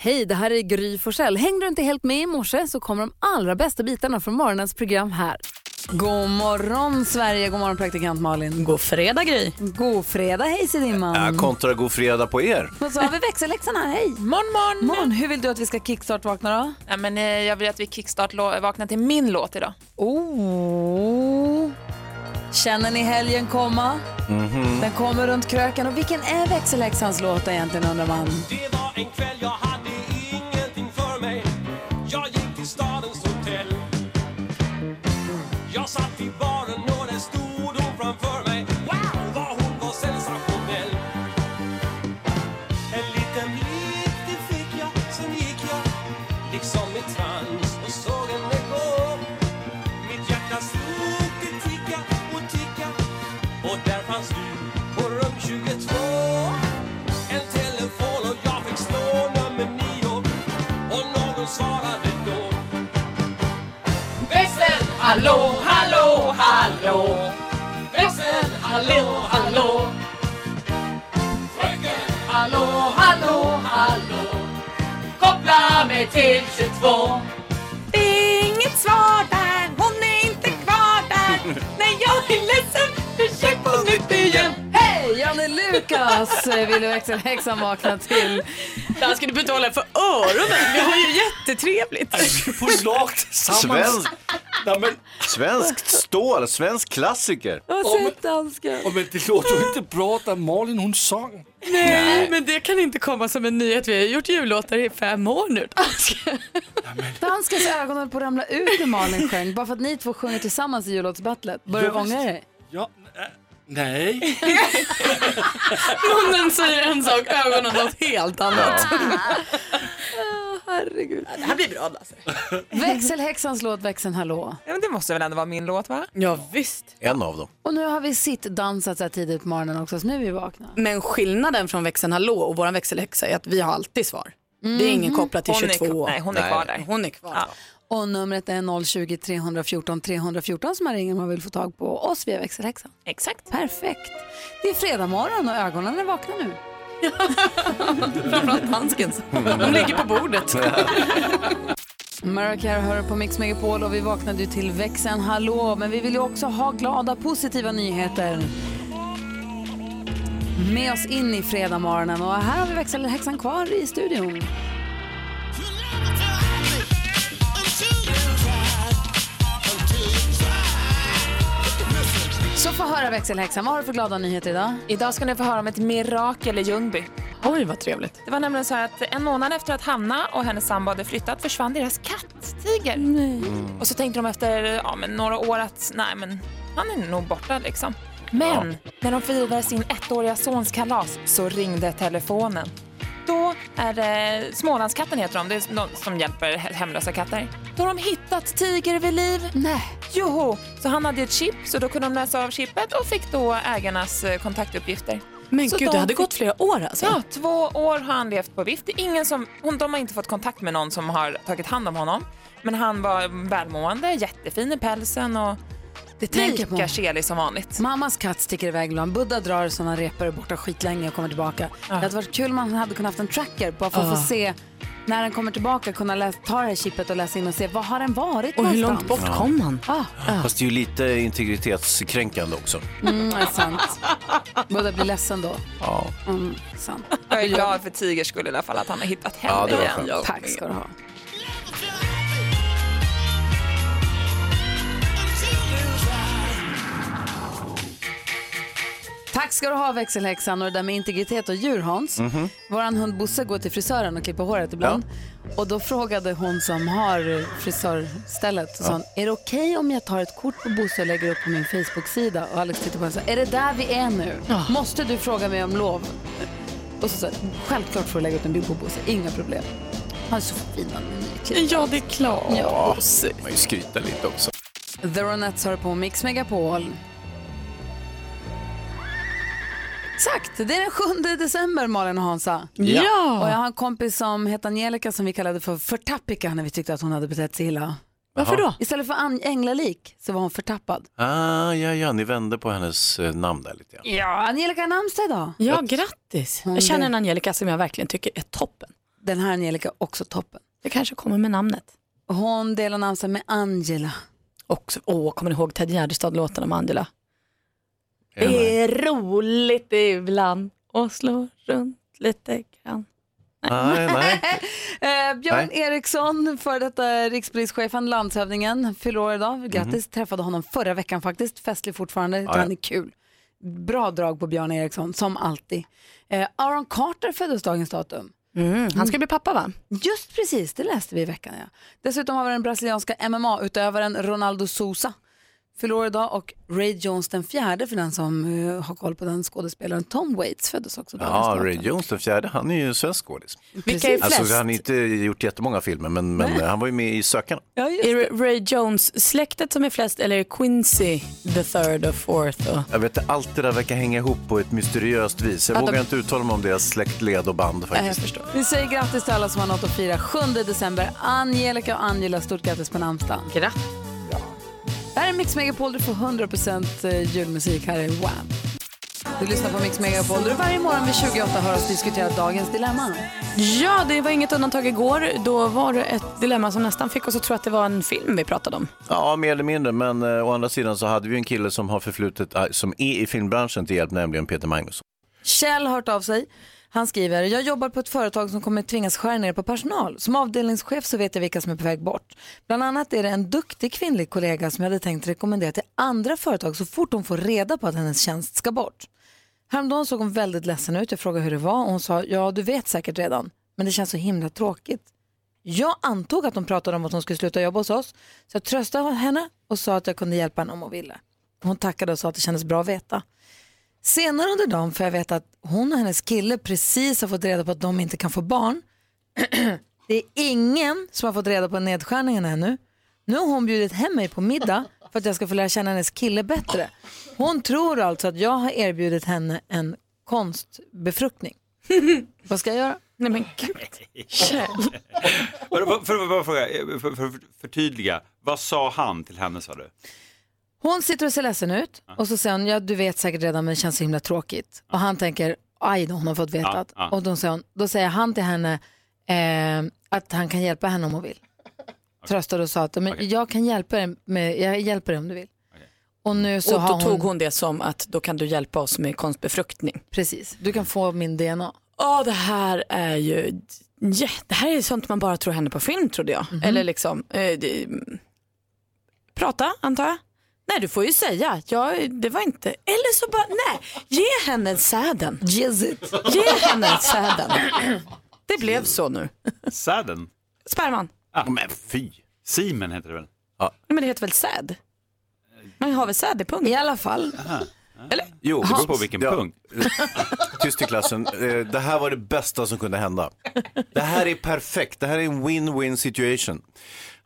Hej, det här är Gry Forssell. Hängde du inte helt med i morse så kommer de allra bästa bitarna från morgonens program här. God morgon Sverige, god morgon praktikant Malin. God fredag Gry. God fredag, hej Sidimman. Ja, kontra god fredag på er. Och så har vi växelläxan här, hej. Morgon, morgon. Morgon, hur vill du att vi ska kickstart-vakna då? Ja, men, eh, jag vill att vi kickstart-vaknar till min låt idag. Oh. Känner ni helgen komma? Den kommer runt kröken. Och vilken är växelhäxans låt egentligen undrar man? Det var en kväll jag hallå, hallå, hallå Växeln, hallå, hallå Fröken, hallå, hallå, hallå Koppla mig till 22 Det är inget svar där, hon är inte kvar där. Nej, jag är ledsen, försök på nytt igen. Hej, Janne Lukas vill växelhäxan vakna till. Dansken, du behöver inte hålla för öronen. Vi har ju jättetrevligt. på lag tillsammans. Nej, men, svenskt stål, svensk klassiker. Jag har sett dansken. oh, men det låter ju inte bra där Malin hon sång. Nej, men det kan inte komma som en nyhet. Vi har gjort jullåtar i fem år nu. Danskens ögon höll på att ramla ut när Malin sjöng. Bara för att ni två sjunger tillsammans i jullåtsbattlet. Börjar du Ja, ångra dig? Ja, nej. Munnen säger en sak, ögonen något helt annat. Herregud. Det här blir bra Lasse. Växelhäxans låt Växeln hallå. Ja, men det måste väl ändå vara min låt, va? Ja, visst. En av dem. Och nu har vi sitt dansat så här tidigt på morgonen också, så nu är vi vakna. Men skillnaden från växeln hallå och vår växelhäxa är att vi har alltid svar. Det är ingen kopplat till Hon är, 22 kvar- år. nej, hon är Nej. kvar där. Hon är kvar. Ja. Och numret är 020 314 314 som man ringer om man vill få tag på oss via växelhäxan. Exakt. Perfekt. Det är fredag morgon och ögonen är vakna nu. Framförallt danskens. De ligger på bordet. Mariah Carey hör på Mix Megapol och vi vaknade ju till växeln hallå, men vi vill ju också ha glada positiva nyheter. Med oss in i fredag morgonen och här har vi växelhäxan kvar i studion. Så få höra växelhäxan, vad har du för glada nyheter idag? Idag ska ni få höra om ett mirakel i Ljungby. Oj, vad trevligt. Det var nämligen så att en månad efter att Hanna och hennes sambo hade flyttat försvann deras katt-tiger. Och så tänkte de efter ja, men några år att nej men han är nog borta liksom. Men när de firade sin ettåriga sons kalas så ringde telefonen. Då är det Smålandskatten heter de, det är någon som hjälper he- hemlösa katter. Då har de hittat Tiger vid liv. Nej. Joho! Så han hade ett chip så då kunde de läsa av chippet och fick då ägarnas eh, kontaktuppgifter. Men Så gud, de det hade fick- gått flera år alltså. Ja, två år har han levt på vift. Det är ingen som, hon, de har inte fått kontakt med någon som har tagit hand om honom. Men han var välmående, jättefin i pälsen och Det tänker jag på. lika kelig som vanligt. Mammas katt sticker iväg ibland. Buddha drar sådana repor borta skitlänge och kommer tillbaka. Det hade varit kul om man hade kunnat haft en tracker bara för att få se när den kommer tillbaka, kunna läsa, ta det här chippet och läsa in och se vad har den varit Och hur någonstans? långt bort kom han? Ah, Fast det är ju lite integritetskränkande också. mm, det är sant. Buddha blir ledsen då. Ja. Mm, sant. Jag är glad för Tigers skull i alla fall att han har hittat hem Ja, igen. Tack ska du ha. Tack ska du ha växelhäxan och det där med integritet och djur Hans. Våran hund Bosse går till frisören och klipper håret ibland. Och då frågade hon som har frisörstället, och sa hon, är det okej om jag tar ett kort på Bosse och lägger upp på min Facebook-sida? Och Alex tittar på henne och sa, är det där vi är nu? Måste du fråga mig om lov? Och så sa självklart får du lägga ut en bild på Bosse, inga problem. Han är så fin nyklippt. Ja, det är klart. Ja. Man ju skryta lite också. The Ronettes har på Mix Megapol. Exakt, det är den 7 december Malin och Hansa. Ja. Och jag har en kompis som heter Angelica som vi kallade för förtappika när vi tyckte att hon hade betett sig illa. Varför då? Istället för änglalik så var hon förtappad. Ah, ja, ja, ni vände på hennes eh, namn där lite grann. Ja, Angelica har namnsdag idag. Ja, grattis. Hon Jag känner en Angelica som jag verkligen tycker är toppen. Den här Angelica också toppen. Det kanske kommer med namnet. Hon delar namnsdag med Angela. Också, åh, kommer ni ihåg Ted Gärdestad-låten om Angela? Det är roligt ibland och slå runt lite grann. Nej, nej. Eh, Björn Nej. Eriksson, för detta rikspolischefen, landshövdingen, fyller år idag. Grattis, Mhm. träffade honom förra veckan faktiskt. Festlig fortfarande, ja. han är kul. Bra drag på Björn Eriksson, som alltid. Eh, Aaron Carter föddes dagens datum. Mm, han ska bli pappa va? Just precis, det läste vi i veckan. Ja. Dessutom har vi den brasilianska MMA-utövaren Ronaldo Sousa. Fyller år idag och Ray Jones den fjärde för den som eh, har koll på den skådespelaren. Tom Waits föddes också Ja. Ray Jones den fjärde, han är ju svensk skådis. Vilka är flest? Alltså, han har inte gjort jättemånga filmer, men, men han var ju med i Sökarna. Ja, just Är det. Ray Jones-släktet som är flest eller är Quincy the third och fourth? Och... Jag vet allt det där verkar hänga ihop på ett mysteriöst vis. Jag Ja, vågar de- inte uttala mig om deras släktled och band faktiskt. förstår. Vi säger grattis till alla som har något att fira 7 december. Angelica och Angela, stort grattis på namnsdagen. Grattis. Det här är Mix Megapol, du får 100% julmusik. Här är Wham! Du lyssnar på Mix Megapol du varje morgon vid 28 hör oss diskutera dagens dilemma. Ja, det var inget undantag igår. Då var det ett dilemma som nästan fick oss att tro att det var en film vi pratade om. Ja, mer eller mindre, men eh, å andra sidan så hade vi en kille som har förflutet, eh, som är i filmbranschen till hjälp, nämligen Peter Magnusson. Kjell har hört av sig. Han skriver, jag jobbar på ett företag som kommer tvingas skära ner på personal. Som avdelningschef så vet jag vilka som är på väg bort. Bland annat är det en duktig kvinnlig kollega som jag hade tänkt rekommendera till andra företag så fort hon får reda på att hennes tjänst ska bort. Häromdagen såg hon väldigt ledsen ut. Jag frågade hur det var och hon sa, ja du vet säkert redan, men det känns så himla tråkigt. Jag antog att de pratade om att hon skulle sluta jobba hos oss, så jag tröstade henne och sa att jag kunde hjälpa henne om hon ville. Hon tackade och sa att det kändes bra att veta. Senare under dagen får jag veta att hon och hennes kille precis har fått reda på att de inte kan få barn. det är ingen som har fått reda på nedskärningen ännu. Nu har hon bjudit hem mig på middag för att jag ska få lära känna hennes kille bättre. Hon tror alltså att jag har erbjudit henne en konstbefruktning. Vad ska jag göra? Nej men gud. För, för, för, för, för, för, för, förtydliga, vad sa han till henne sa du? Hon sitter och ser ledsen ut och så säger hon, ja du vet säkert redan men det känns så himla tråkigt. Och han tänker, aj då hon har fått veta. Ja, att- ja. Och då säger, hon, då säger han till henne eh, att han kan hjälpa henne om hon vill. Tröstade och sa att men Okej. jag kan hjälpa dig, med, jag hjälper dig om du vill. Och nu så Och har då hon, tog hon det som att då kan du hjälpa oss med konstbefruktning. precis, du kan få min DNA. Ja, det här är ju, ja, det här är sånt man bara tror händer på film trodde jag. Eller liksom, eh, det, prata antar jag. Nej, du får ju säga, ja, det var inte, eller så bara, nej, ge henne säden. Yes it. Ge henne säden. Det blev så nu. Säden? Sperman, Men fy! Simen heter det väl? Nej, men det heter väl säd? Man har väl säd i pungen? I alla fall, Jo, Det beror på vilken Ja. punkt. Tyst i klassen. Eh, Det här var det bästa som kunde hända. Det här är perfekt. Det här är en win-win situation.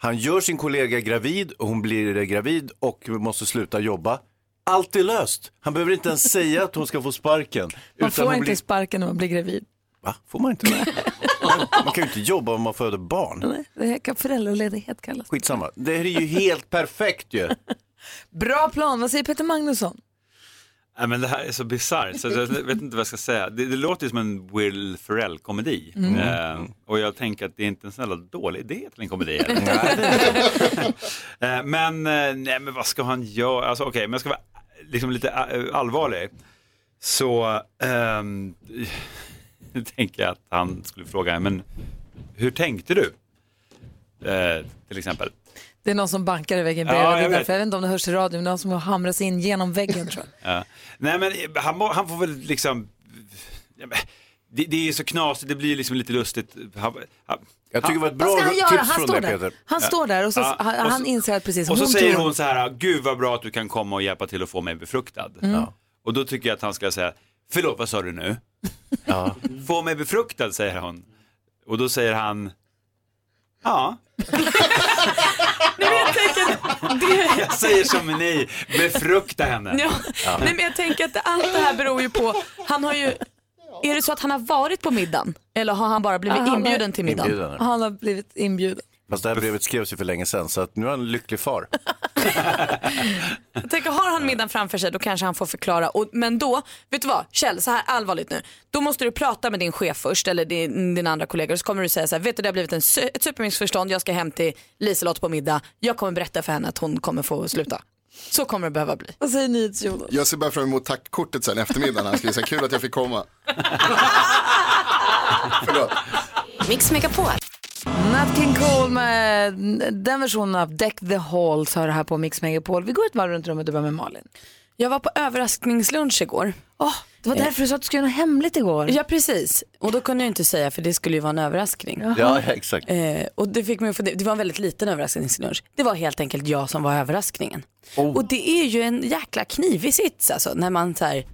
Han gör sin kollega gravid och hon blir gravid och måste sluta jobba. Allt är löst. Han behöver inte ens säga att hon ska få sparken. man får inte blir... sparken när man blir gravid. Va? Får man inte det? Man kan ju inte jobba om man föder barn. Nej, Det här kan föräldraledighet kallas. Skitsamma. Det här är ju helt perfekt ju. Bra plan, vad säger Peter Magnusson? Nej, men det här är så bisarrt så jag vet inte vad jag ska säga. Det, det låter som en Will Ferrell-komedi. Eh, och jag tänker att det är inte en sån jävla dålig idé till en komedi. eh, men, eh, nej, men vad ska han göra? Alltså, Okej, men jag ska vara liksom lite eh, allvarlig. Så ehm, tänker jag att han skulle fråga, men hur tänkte du? Eh, till exempel. Det är någon som bankar i väggen Ja, bredvid. jag det är vet. jag vet inte om det hörs i radio, men någon som hamrar sig in genom väggen tror jag. Ja. Nej men han, han får väl liksom, ja, det, det är så knasigt, det blir liksom lite lustigt. Han, han, Jag tycker det var ett Vad bra ska han göra? tips Han från står dig där. Peter. Han står där och, så, Ja, han, och så- han inser att precis och så hon säger hon så här, gud vad bra att du kan komma och hjälpa till att få mig befruktad. Ja. Och då tycker jag att han ska säga, förlåt vad sa du nu? Ja. Få mig befruktad säger hon. Och då säger han, ja. jag säger som ni, befrukta henne. Ja. Nej, men jag tänker att allt det här beror ju på, han har ju, är det så att han har varit på middagen? Eller har han bara blivit Ja, inbjuden till middagen? Han har blivit inbjuden. Fast det här brevet skrevs ju för länge sedan så att nu är han en lycklig far. Jag tänker, har han middagen framför sig då kanske han får förklara. Och, men då, vet du vad, Kjell, så här allvarligt nu. Då måste du prata med din chef först eller din, din andra kollegor. Så kommer du säga så här, vet du det har blivit en, ett supermissförstånd, jag ska hem till Liselott på middag. Jag kommer berätta för henne att hon kommer få sluta. Så kommer det behöva bli. Vad säger ni till Jonas? Jag ser bara fram emot tackkortet sen eftermiddagen. Han skriver så här, kul att jag fick komma. Förlåt. Mix Megapol. Nat King Cole med den versionen av Deck the Halls har det här på Mix Megapol. Vi går ett varv runt rummet och börjar med Malin. Jag var på överraskningslunch igår. Åh, det var därför du sa att du skulle göra något hemligt igår. Ja precis, och då kunde jag inte säga för det skulle ju vara en överraskning. Ja, exakt. Eh, och det, fick mig, att fundera- det var en väldigt liten överraskningslunch. Det var helt enkelt jag som var överraskningen. Och det är ju en jäkla knivig sits alltså när man så här,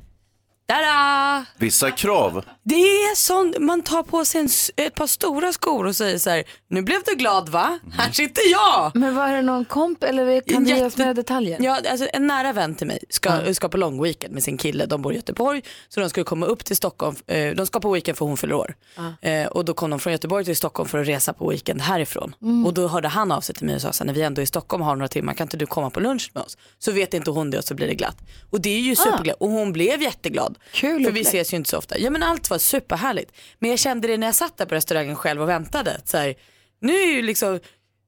Tada! Vissa krav. Det är sån, man tar på sig en, ett par stora skor och säger så här, nu blev du glad va? Här sitter jag! Men var det någon komp eller kan du ge oss mer detaljer? Ja, alltså en nära vän till mig ska, ska på lång weekend med sin kille. De bor i Göteborg. Så de skulle komma upp till Stockholm. Eh, de ska på weekend för hon fyller år. Eh, och då kom de från Göteborg till Stockholm för att resa på weekend härifrån. Och då hörde han av sig till mig och sa så här, när vi ändå är i Stockholm har några timmar kan inte du komma på lunch med oss? Så vet inte hon det och så blir det glatt. Och det är ju superglatt. Och hon blev jätteglad. Kul För vi ses ju inte så ofta. Ja men allt var superhärligt. Men jag kände det när jag satt där på restaurangen själv och väntade. Så här, nu är ju liksom,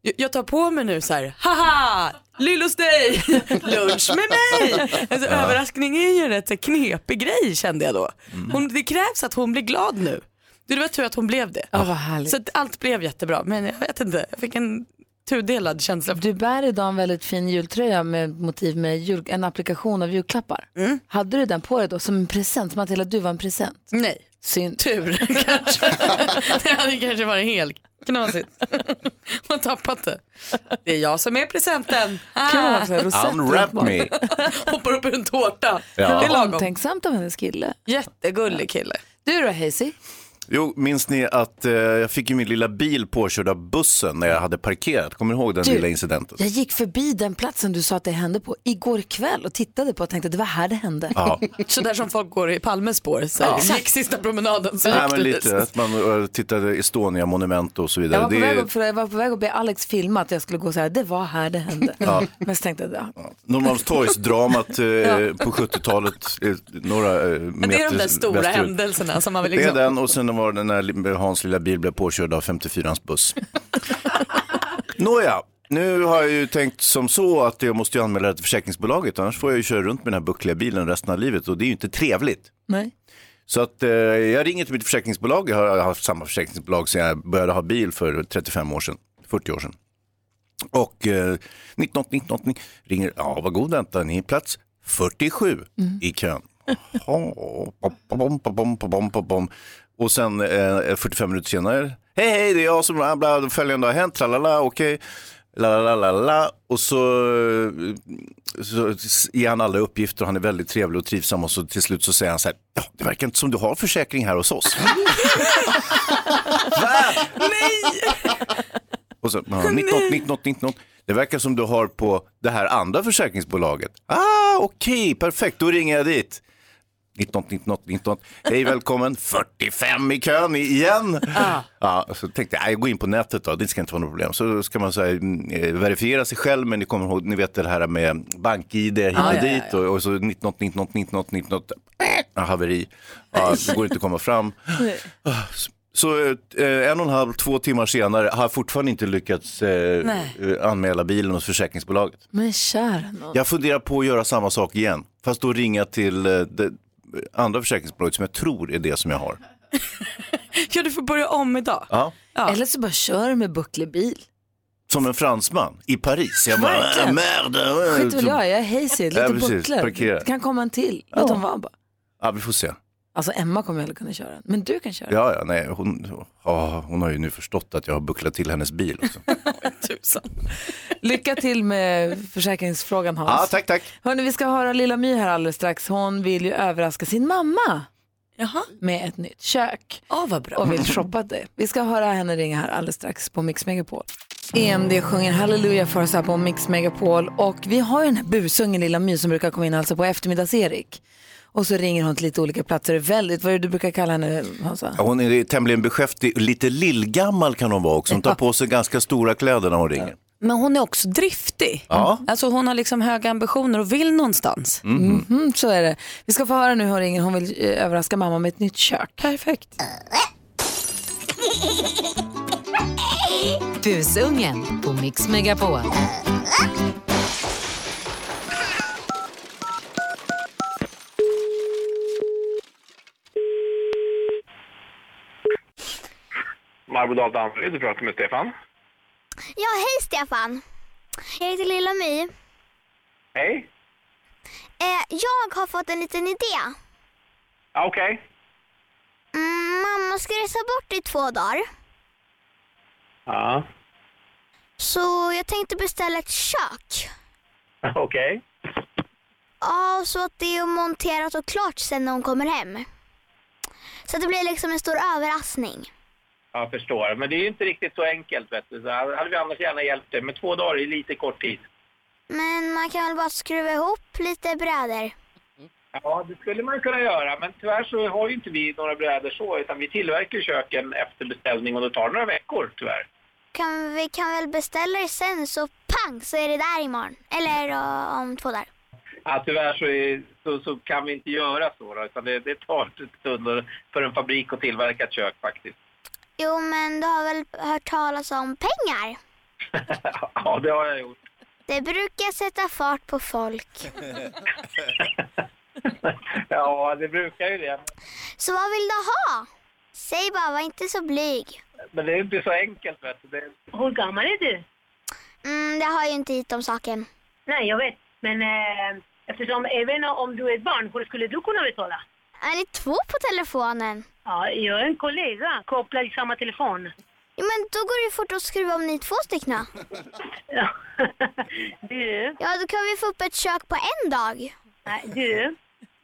jag- jag tar på mig nu så här, haha, lill hos dig, lunch med mig. Alltså, Överraskning är ju en rätt så knepig grej kände jag då. Hon, det krävs att hon blir glad nu. Det var tur att hon blev det. Ja, vad härligt. Så att allt blev jättebra. Men jag vet inte, jag fick en tudelad känsla. Du bär idag en väldigt fin jultröja med motiv med jul, en applikation av julklappar. Hade du den på dig då som en present, som att hela du var en present? Nej, Synd. tur kanske. det hade kanske varit helt knasigt. Har tappat det. Det är jag som är presenten. Ah. att ha så här rosett Unwrap me. Hoppar upp ur en tårta. Ja. Det är lagom. Omtänksamt av hennes kille. Jättegullig kille. Du då Hazy? Jo, minns ni att eh, jag fick ju min lilla bil påkörd av bussen när jag hade parkerat? Kommer ni ihåg den Du, lilla incidenten? Jag gick förbi den platsen du sa att det hände på igår kväll och tittade på och tänkte att det var här det hände. Ja. Så där som folk går i Palmes spår. Så Ja. Gick sista promenaden så Nej, men lite, att man eh, tittade Estonia monument och så vidare. Jag var, på väg upp, för jag var på väg att be Alex filma att jag skulle gå och säga det var här det hände. Men så tänkte jag, ja. Norrmalmstorgsdramat eh, på 70-talet, eh, några eh, meter Men det är de där stora västerut. händelserna som man vill Det är liksom... den och sen var det när Hans lilla bil blev påkörd av 54ans buss. Nåja, nu har jag ju tänkt som så att jag måste ju anmäla det till försäkringsbolaget annars får jag ju köra runt med den här buckliga bilen resten av livet och det är ju inte trevligt. Nej. Så att eh, jag ringer till mitt försäkringsbolag, jag har haft samma försäkringsbolag sedan jag började ha bil för 35 år sedan, 40 år sedan. Och eh, 1980, 1980 ringer, ja vad god vänta, ni är plats 47 i kön. Jaha, pom, pom, pom, Och sen eh, 45 minuter senare, hej hej det är jag som bla, bla, följande har hänt, tralala, okej. La. Och så, eh, så ger han alla uppgifter och han är väldigt trevlig och trivsam och så till slut så säger han så här, ja det verkar inte som du har försäkring här hos oss. Och så, ja, 19, 19, 19. Det verkar som du har på det här andra försäkringsbolaget. Ah, okej, perfekt, då ringer jag dit. 19, 19, 19. Hej, välkommen. 45 i kön igen. Ja, så tänkte jag, jag går in på nätet då, det ska inte vara något problem. Så ska man så här, mm, eh, verifiera sig själv, men ni kommer ihåg, ni vet det här med bank-id hit och ja, ja, dit och, så 19, 19, 19, 19, ja, haveri. Ja, det går inte att komma fram. Så eh, en och en halv, två timmar senare har jag fortfarande inte lyckats eh, eh, anmäla bilen hos försäkringsbolaget. Men kära nån. Jag funderar på att göra samma sak igen, fast då ringa till eh, andra försäkringsbolaget som jag tror är det som jag har. Ja, du får börja om idag. Ja. Ja. Eller så bara kör med bucklig bil. Som en fransman i Paris. Jag bara, äh, merde. Skit väl jag, jag är Hazy, lite Ja. Parkera. Det kan komma en till. Låt dem vara bara. Ja, vi får se. Alltså Emma kommer aldrig kunna köra den, men du kan köra. Ja, ja, nej, hon, ja, hon har ju nu förstått att jag har bucklat till hennes bil. Också. Tusan. Lycka till med försäkringsfrågan Hans. Ja, tack, tack. Hörrni, vi ska höra Lilla My här alldeles strax. Hon vill ju överraska sin mamma Jaha, med ett nytt kök ja vad bra. och vill shoppa det. Vi ska höra henne ringa här alldeles strax på Mix Megapol. EMD sjunger Halleluja för oss här på Mix Megapol och vi har ju den här busungen Lilla My som brukar komma in alltså på eftermiddags-Erik. Och så ringer hon till lite olika platser. Väldigt, vad är det du brukar kalla henne Hansa? Ja, Hon är tämligen beskäftig, lite lillgammal kan hon vara också. Hon tar på sig ganska stora kläder när hon ringer. Men hon är också driftig. Ja. Alltså hon har liksom höga ambitioner och vill någonstans. Mhm, så är det. Vi ska få höra nu hur ringer. Hon vill eh, överraska mamma med ett nytt kök. Perfekt. Busungen på Mix Megapol. Marbodal Danderyd, du pratar med Stefan. Ja, hej Stefan. Jag heter Lilla My. Hej. Eh, jag har fått en liten idé. Ja, Okej. Mm, mamma ska resa bort i två dagar. Ja, Så jag tänkte beställa ett kök. okej. Ja, så att det är monterat och klart sen när hon kommer hem. Så att det blir liksom en stor överraskning. Jag förstår. Men det är ju inte riktigt så enkelt, vet du. Så hade vi annars gärna hjälpt dig. Men två dagar är lite kort tid. Men man kan väl bara skruva ihop lite brädor. Ja, det skulle man kunna göra. Men tyvärr så har ju inte vi några brädor så. Utan vi tillverkar köken efter beställning och det tar några veckor, tyvärr. Kan, vi kan väl beställa det sen så pang så är det där imorgon. Eller om två dagar. Ja, tyvärr så, är, så, så kan vi inte göra så. Då, utan det, det tar ett stund för en fabrik att tillverka ett kök faktiskt. Jo, men du har väl hört talas om pengar? ja, det har jag gjort. Det brukar sätta fart på folk. ja, det brukar ju det. Så vad vill du ha? Säg bara, var inte så blyg. Men det är inte så enkelt, vet du. Det, Hur gammal är du? Mm, det har ju inte hit om saken. Nej, jag vet. Men eh, eftersom även om du är ett barn, hur skulle du kunna betala? Är ni två på telefonen? Ja, jag är en kollega kopplad i samma telefon. Jo, men då går det ju fort att skruva om ni är två stycken. Ja. du, Ja, då kan vi få upp ett kök på en dag. nej, du.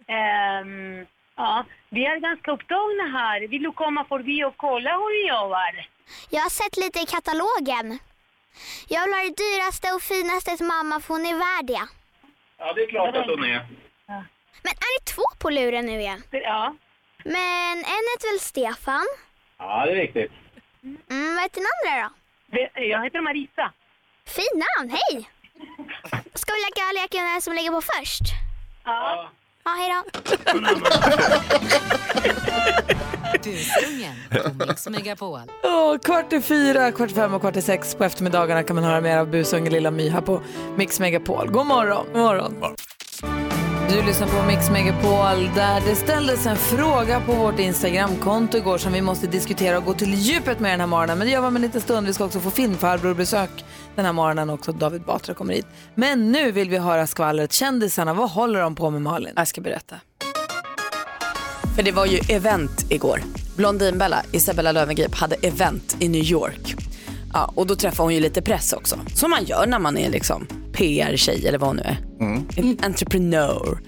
ehm, ja, vi är ganska upptagna här. Vill du komma förbi och kolla hur vi jobbar? Jag har sett lite i katalogen. Jag vill ha det dyraste och finaste till mamma för hon är värd det. ja, det är klart att hon är. Men är ni två på luren nu igen? Ja. Men en heter väl Stefan? Ja, det är riktigt. Mm, vad heter den andra då? Jag heter Marisa. Fint namn, hej! Ska vi leka leken som ligger på först? Ja. Ja, hej då. Busungen på Mix Megapol. Åh, kvart i fyra, kvart i fem och kvart i sex på eftermiddagarna kan man höra mer av busungen Lilla My här på Mix Megapol. God morgon. God morgon. Du lyssnar på Mix Megapol där det ställdes en fråga på vårt Instagramkonto igår som vi måste diskutera och gå till djupet med den här morgonen. Men det gör vi om en liten stund. Vi ska också få filmfarbror besök den här morgonen också. David Batra kommer hit. Men nu vill vi höra skvallret. Kändisarna, vad håller de på med Malin? Jag ska berätta. För det var ju event igår. Blondinbella, Isabella Löwengrip, hade event i New York. Ja, och då träffade hon ju lite press också. Som man gör när man är liksom PR-tjej eller vad hon nu är. En entrepreneur.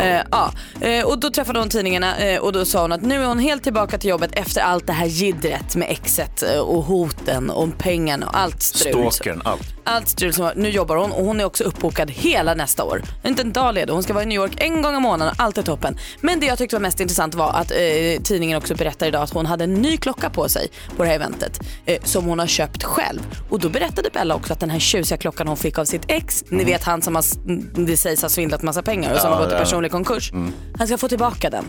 Eh, ja. eh, och då träffade hon tidningarna eh, och då sa hon att nu är hon helt tillbaka till jobbet efter allt det här jiddret med exet eh, och hoten och pengarna och allt strul. Stalkern, allt. Allt strul som. Nu jobbar hon och hon är också uppbokad hela nästa år. Inte en dag ledig. Hon ska vara i New York en gång i månaden. Allt är toppen. Men det jag tyckte var mest intressant var att eh, tidningen också berättar idag att hon hade en ny klocka på sig på det här eventet eh, som hon har köpt själv. Och då berättade Bella också att den här tjusiga klockan hon fick av sitt ex, ni vet han som har, det sägs ha svindlat massa pengar och som har gått i personlig konkurs. Han ska få tillbaka den.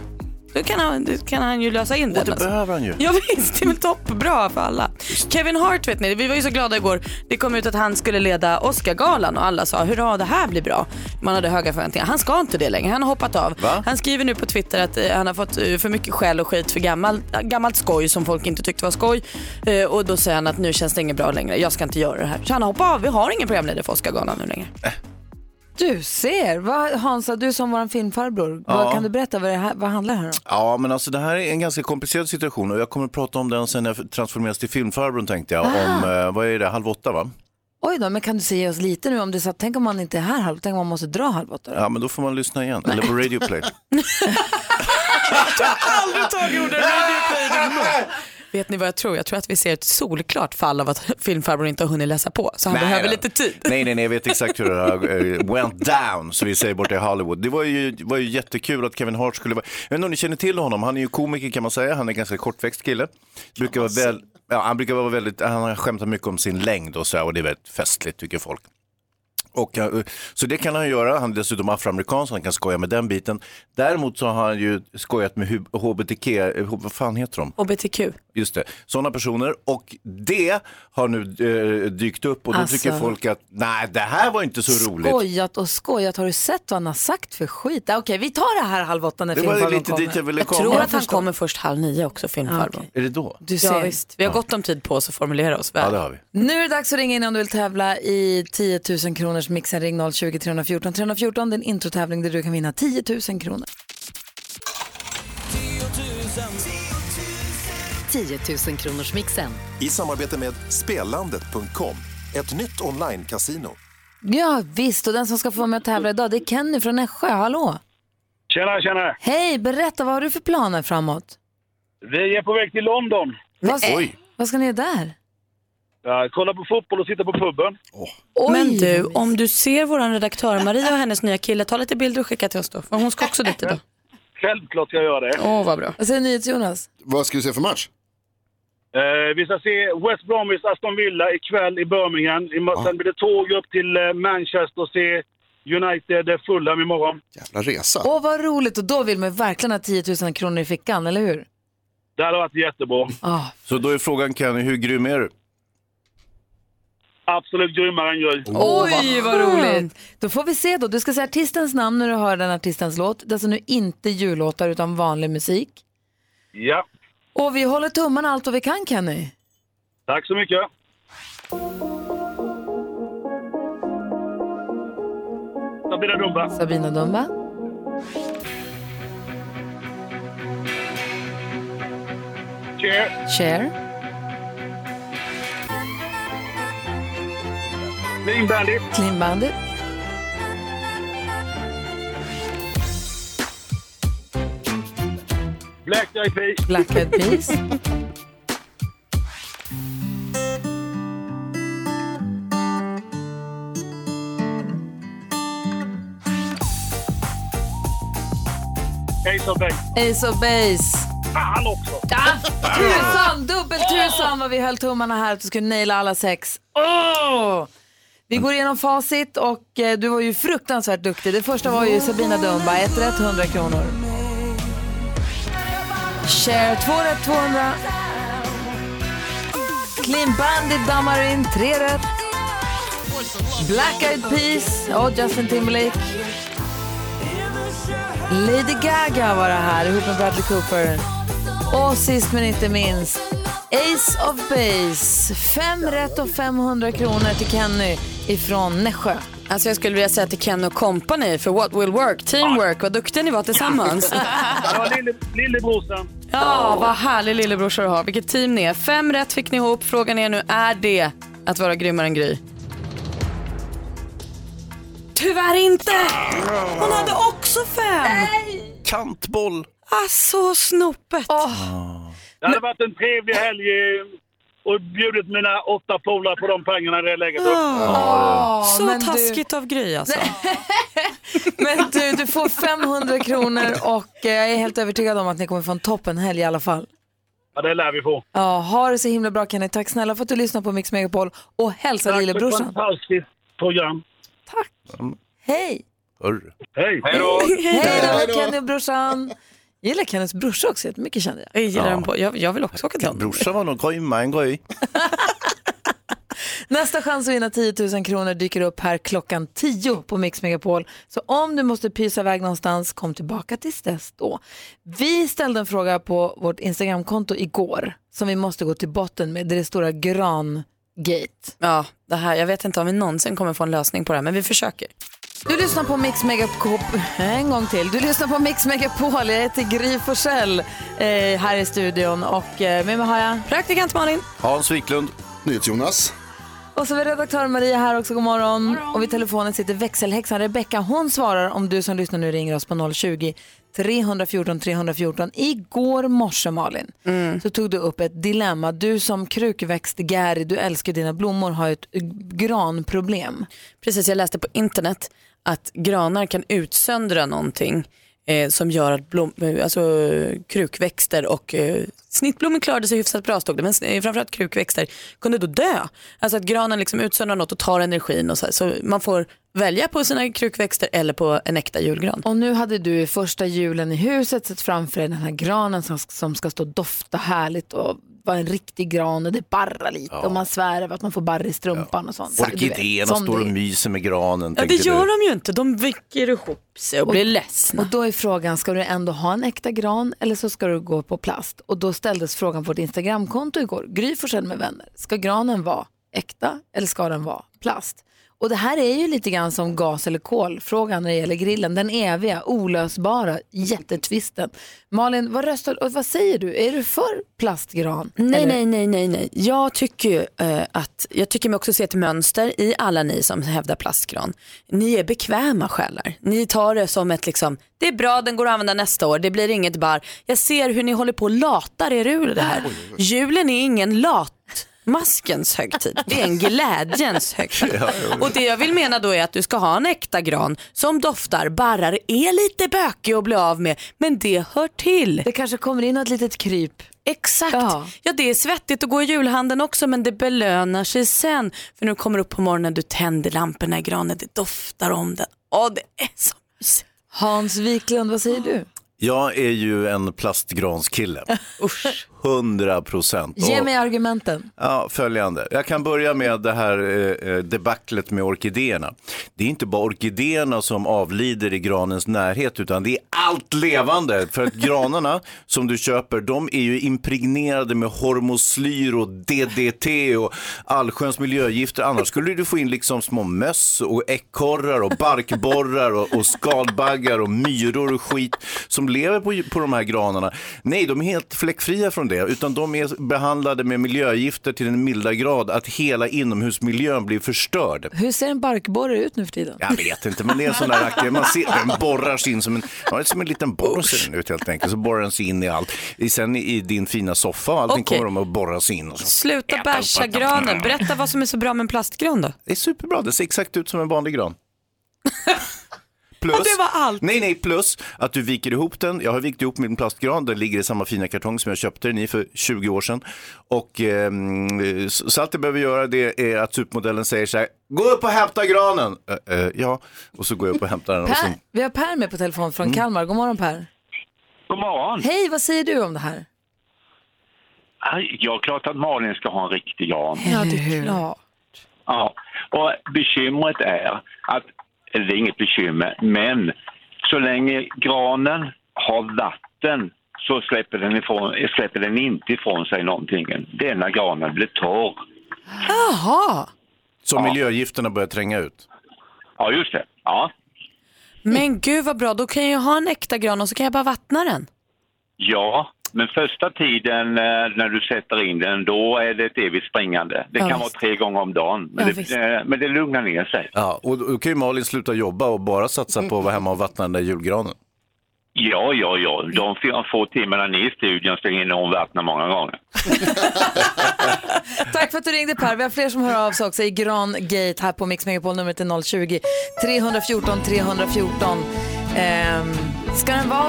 Då kan han, då kan han ju lösa in den. det behöver han ju. Ja visst, det är väl toppbra för alla. Kevin Hart vet ni, vi var ju så glada igår. Det kom ut att han skulle leda Oscargalan och alla sa hurra det här blir bra. Man hade höga förväntningar. Han ska inte det längre, han har hoppat av. Va? Han skriver nu på Twitter att eh, han har fått eh, för mycket skäll och skit för gammal, gammalt skoj som folk inte tyckte var skoj. Eh, och då säger han att nu känns det inget bra längre, jag ska inte göra det här. Så han har hoppat av, vi har ingen programledare för Oscargalan nu längre. Du ser, vad, Hansa, du som vår filmfarbror, Ja. vad kan du berätta vad det här, vad handlar här om? Ja, men alltså det här är en ganska komplicerad situation och jag kommer att prata om den sen jag transformeras till filmfarbrorn tänkte jag. Om, eh, vad är det, halv åtta va? Oj då, men kan du säga oss lite nu om det så att, tänk om man inte är här halv, tänk om man måste dra halv åtta då? Ja, men då får man lyssna igen. Eller på Radio Play. aldrig tagit ordet Vet ni vad jag tror? Jag tror att vi ser ett solklart fall av att filmfarbrorn inte har hunnit läsa på. Så han Nej behöver då. lite tid. Nej, nej, nej, jag vet exakt hur det här eh, went down, så vi säger borta i Hollywood. Det var ju, var ju jättekul att Kevin Hart skulle vara, jag vet inte om ni känner till honom, han är ju komiker kan man säga, han är en ganska kortväxt kille. Brukar vara väl, ja, han brukar vara väldigt, han har skämtat mycket om sin längd och så och det är väldigt festligt tycker folk. Och, eh, så det kan han göra, han är dessutom afroamerikan så han kan skoja med den biten. Däremot så har han ju skojat med HBTQ, eh, vad fan heter de? HBTQ. Just det, sådana personer. Och det har nu eh, dykt upp och då Alltså. tycker folk att nej, det här var inte så roligt. Skojat och skojat. Har du sett vad han har sagt för skit? Ah, Okej, vi tar det här halv åtta när Det var filmfarbrorn lite kommer. dit jag ville Jag komma. tror att han kommer först halv nio också, filmfarbrorn. Är det då? Du Ja, ser. visst. Vi har gott om tid på oss att formulera oss väl. Ja, det har vi. Nu är det dags att ringa in om du vill tävla i 10 000 kronors mixen. Ring 020 314 314. Det är en introtävling där du kan vinna 10 000 kronor. 10 000 kronors mixen. I samarbete med Spelandet.com, ett nytt online-casino. Ja, visst. Och den som ska få vara med och tävla idag det är Kenny från Nässjö. Hallå! Tjena, tjena. Hej, berätta. Vad har du för planer framåt? Vi är på väg till London. Vad, vad ska ni göra där? Ja, kolla på fotboll och sitta på puben. Men du, om du ser vår redaktör Maria och hennes nya kille, ta lite bilder och skicka till oss då. För hon ska också dit idag. Självklart ska jag göra det. Åh, vad bra. Vad säger NyhetsJonas? Vad ska du se för match? Eh, vi ska se West Bromwich Aston Villa ikväll i Birmingham. I mo- Sen blir det tåg upp till eh, Manchester och se United eh, Fulham imorgon. Jävla resa. Åh, vad roligt. Och då vill man verkligen ha 10 000 kronor i fickan, eller hur? Det hade varit jättebra. Ah. Så då är frågan Kenny, hur grym är du? Absolut grymmare än gry. Oj, vad roligt. Då får vi se då. Du ska säga artistens namn när du hör den artistens låt. Det är alltså nu inte jullåtar utan vanlig musik. Ja, Och vi håller tummarna allt vad vi kan, Kenny. tack så mycket. Sabina Dumba. Sabina Dumba. Cher. Cher. Clean Bandit. Clean Bandit. Black Eyed Peas. Black Eyed Peas. Ace of Base. Ace of Base. Fan också! Ja, tusan, dubbeltusan vad vi höll tummarna här att du skulle naila alla sex. Åh! Vi går igenom facit och eh, du var ju fruktansvärt duktig. Det första var ju Sabina Dumba, ett rätt 100 kronor. Cher, två rätt 200. Clean Bandit dammar in, tre rätt. Black Eyed Peas och Justin Timberlake. Lady Gaga var det här ihop med Bradley Cooper. Och sist men inte minst, Ace of Base. Fem rätt och 500 kronor till Kenny ifrån Nässjö. Alltså jag skulle vilja säga till Ken och Company för what will work, teamwork, vad duktiga ni var tillsammans. Lille, lillebrorsan. Ja, vad härlig lillebrorsa du har. Vilket team ni är. Fem rätt fick ni ihop. Frågan är nu, är det att vara grymmare än Gry? Tyvärr inte! Hon hade också fem! Kantboll. Alltså snopet. Det hade varit en trevlig helg eh, och bjudit mina åtta polare på de pengarna i det läget. Så men du- taskigt av Gry alltså. Men du, du får 500 kronor och eh, jag är helt övertygad om att ni kommer få en toppenhelg i alla fall. Ja, det lär vi få. Ja, ha det så himla bra Kenny. Tack snälla för att du lyssnar på Mix Megapol och hälsa Tack för ett lillebrorsan. fantastiskt program. Hej! Hörru. Hej! Hej då! Hej då Kenny och brorsan. Jag gillar Kennys brorsa också jättemycket kände jag. Jag gillar Ja. den på. Jag, jag vill också åka till London. Brorsan var nog grymma en grej. Nästa chans att vinna 10 000 kronor dyker upp här klockan 10 på Mix Megapol. Så om du måste pysa iväg någonstans, kom tillbaka tills dess då. Vi ställde en fråga på vårt Instagramkonto igår som vi måste gå till botten med. Det är det stora grangate. Ja, det här, jag vet inte om vi någonsin kommer få en lösning på det här, men vi försöker. Du lyssnar på Mix Megapol, en gång till. Du lyssnar på Mix Megapol, jag heter Gry Forssell eh, här i studion och eh, med mig har jag Praktikant Malin. Hans Wiklund. NyhetsJonas. Och så har vi redaktör Maria här också, god morgon. Och vid telefonen sitter växelhäxan Rebecka. Hon svarar om du som lyssnar nu ringer oss på 020 314 314. Igår morse Malin, så tog du upp ett dilemma. Du som krukväxt-Gary, du älskar dina blommor, har ett granproblem. Precis, jag läste på internet att granar kan utsöndra någonting eh, som gör att blom, eh, alltså, krukväxter och eh, snittblommor klarade sig hyfsat bra stod det, men eh, framförallt krukväxter kunde då dö. Alltså att granen liksom utsöndrar något och tar energin och så, här. så man får välja på sina krukväxter eller på en äkta julgran. Och nu hade du i första julen i huset sett framför dig den här granen som, som ska stå och dofta härligt och vara en riktig gran och det barrar lite och man svär över att man får barr i strumpan och sånt. Orkidéerna står och myser med granen. Ja, det gör du. de ju inte, de väcker ihop sig och, blir ledsna. Och då är frågan, ska du ändå ha en äkta gran eller så ska du gå på plast? Och då ställdes frågan på vårt Instagramkonto igår, Gry med vänner. Ska granen vara äkta eller ska den vara plast? Och det här är ju lite grann som gas eller kolfrågan när det gäller grillen. Den eviga, olösbara, jättetvisten. Malin, vad röstar och vad säger du? Är du för plastgran? Nej, Eller- nej, nej, nej, nej. Jag tycker ju eh, att, jag tycker mig också se ett mönster i alla ni som hävdar plastgran. Ni är bekväma själar. Ni tar det som ett liksom, det är bra, den går att använda nästa år, det blir inget bar. Jag ser hur ni håller på och latar er ur det här. Julen är ingen latmaskens högtid, det är en glädjens högtid. Och det jag vill mena då är att du ska ha en äkta gran som doftar, barrar, är lite bökig att bli av med, men det hör till. Det kanske kommer in ett litet kryp. Exakt. Ja. Ja. det är svettigt att gå i julhandeln också men det belönar sig sen. För när du kommer upp på morgonen, du tänder lamporna i granen, det doftar om den. Åh, det är så mysigt. Hans Wiklund, vad säger du? Jag är ju en plastgranskille. Usch. 100 procent. Ge mig argumenten. Ja, följande. Jag kan börja med det här eh, eh, debaclet med orkidéerna. Det är inte bara orkidéerna som avlider i granens närhet utan det är allt levande. För att granarna som du köper de är ju impregnerade med hormoslyr och DDT och allsköns miljögifter. Annars skulle du få in liksom små möss och ekorrar och barkborrar och, och skalbaggar och myror och skit som lever på, på de här granarna. Nej, de är helt fläckfria från det utan de är behandlade med miljögifter till en milda grad att hela inomhusmiljön blir förstörd. Hur ser en barkborre ut nu för tiden? Jag vet inte, men det är en sån där aktie. Man ser, den borrar sig in som en, ja, det som en liten borr ser den ut helt enkelt. Så borrar den sig in i allt. Sen i din fina soffa och allting Okej. kommer de att borra sig in. Och så. Sluta basha granen. Berätta vad som är så bra med en plastgran då. Det är superbra, det ser exakt ut som en vanlig gran. Plus, Och det var allt. Nej, nej, plus att du viker ihop den. Jag har vikt ihop min plastgran. Den ligger i samma fina kartong som jag köpte den i för 20 år sedan. Och ehm, så allt jag behöver göra det är att supermodellen säger så här, gå upp och hämta granen. Eh, eh, ja, och så går jag upp och hämtar den. Och så, Per, vi har Per med på telefon från Kalmar. God morgon Per. God morgon. Hej, vad säger du om det här? Ja, klart att Malin ska ha en riktig gran. Ja, det är klart. Ja, och bekymret är att, det är inget bekymmer, men så länge granen har vatten så släpper den, ifrån, släpper den inte ifrån sig någonting. Det är när granen blir torr. Jaha. så miljögifterna börjar tränga ut. Ja, just det. Ja. Men gud vad bra, då kan jag ha en äkta gran och så kan jag bara vattna den. Ja, men första tiden eh, när du sätter in den, då är det ett evigt springande. Det Ja, kan visst. vara tre gånger om dagen, men, Ja, det, eh, men det lugnar ner sig. Ja, och då kan ju Malin sluta jobba och bara satsa på att vara hemma och vattna den där julgranen. Ja, ja, ja. De fyra få timmarna ni är i studion så hinner hon vattna många gånger. Tack för att du ringde Per. Vi har fler som hör av sig också i Grangate här på Mix Megapol. Numret är 020 314 314. Ehm, ska den vara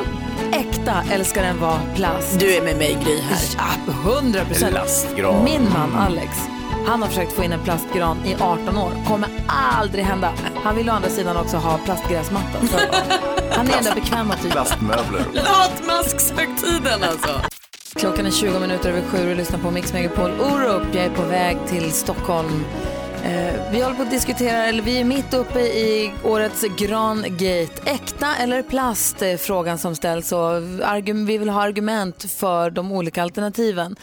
äkta eller ska den vara plast? Du är med mig Gry här. Ja, 100 procent. Plastgran. Min man Alex, han har försökt få in en plastgran i 18 år. Kommer aldrig hända. Han vill å andra sidan också ha plastgräsmatta. Så han är den där bekväma typen. Plastmöbler. Latmaskshögtiden alltså. Klockan är 20 minuter över sju och lyssnar på Mix Megapol Orup. Jag är på väg till Stockholm. Eh, vi håller på att diskutera, eller vi är mitt uppe i årets Grangate. Äkta eller plast är frågan som ställs och vi vill ha argument för de olika alternativen.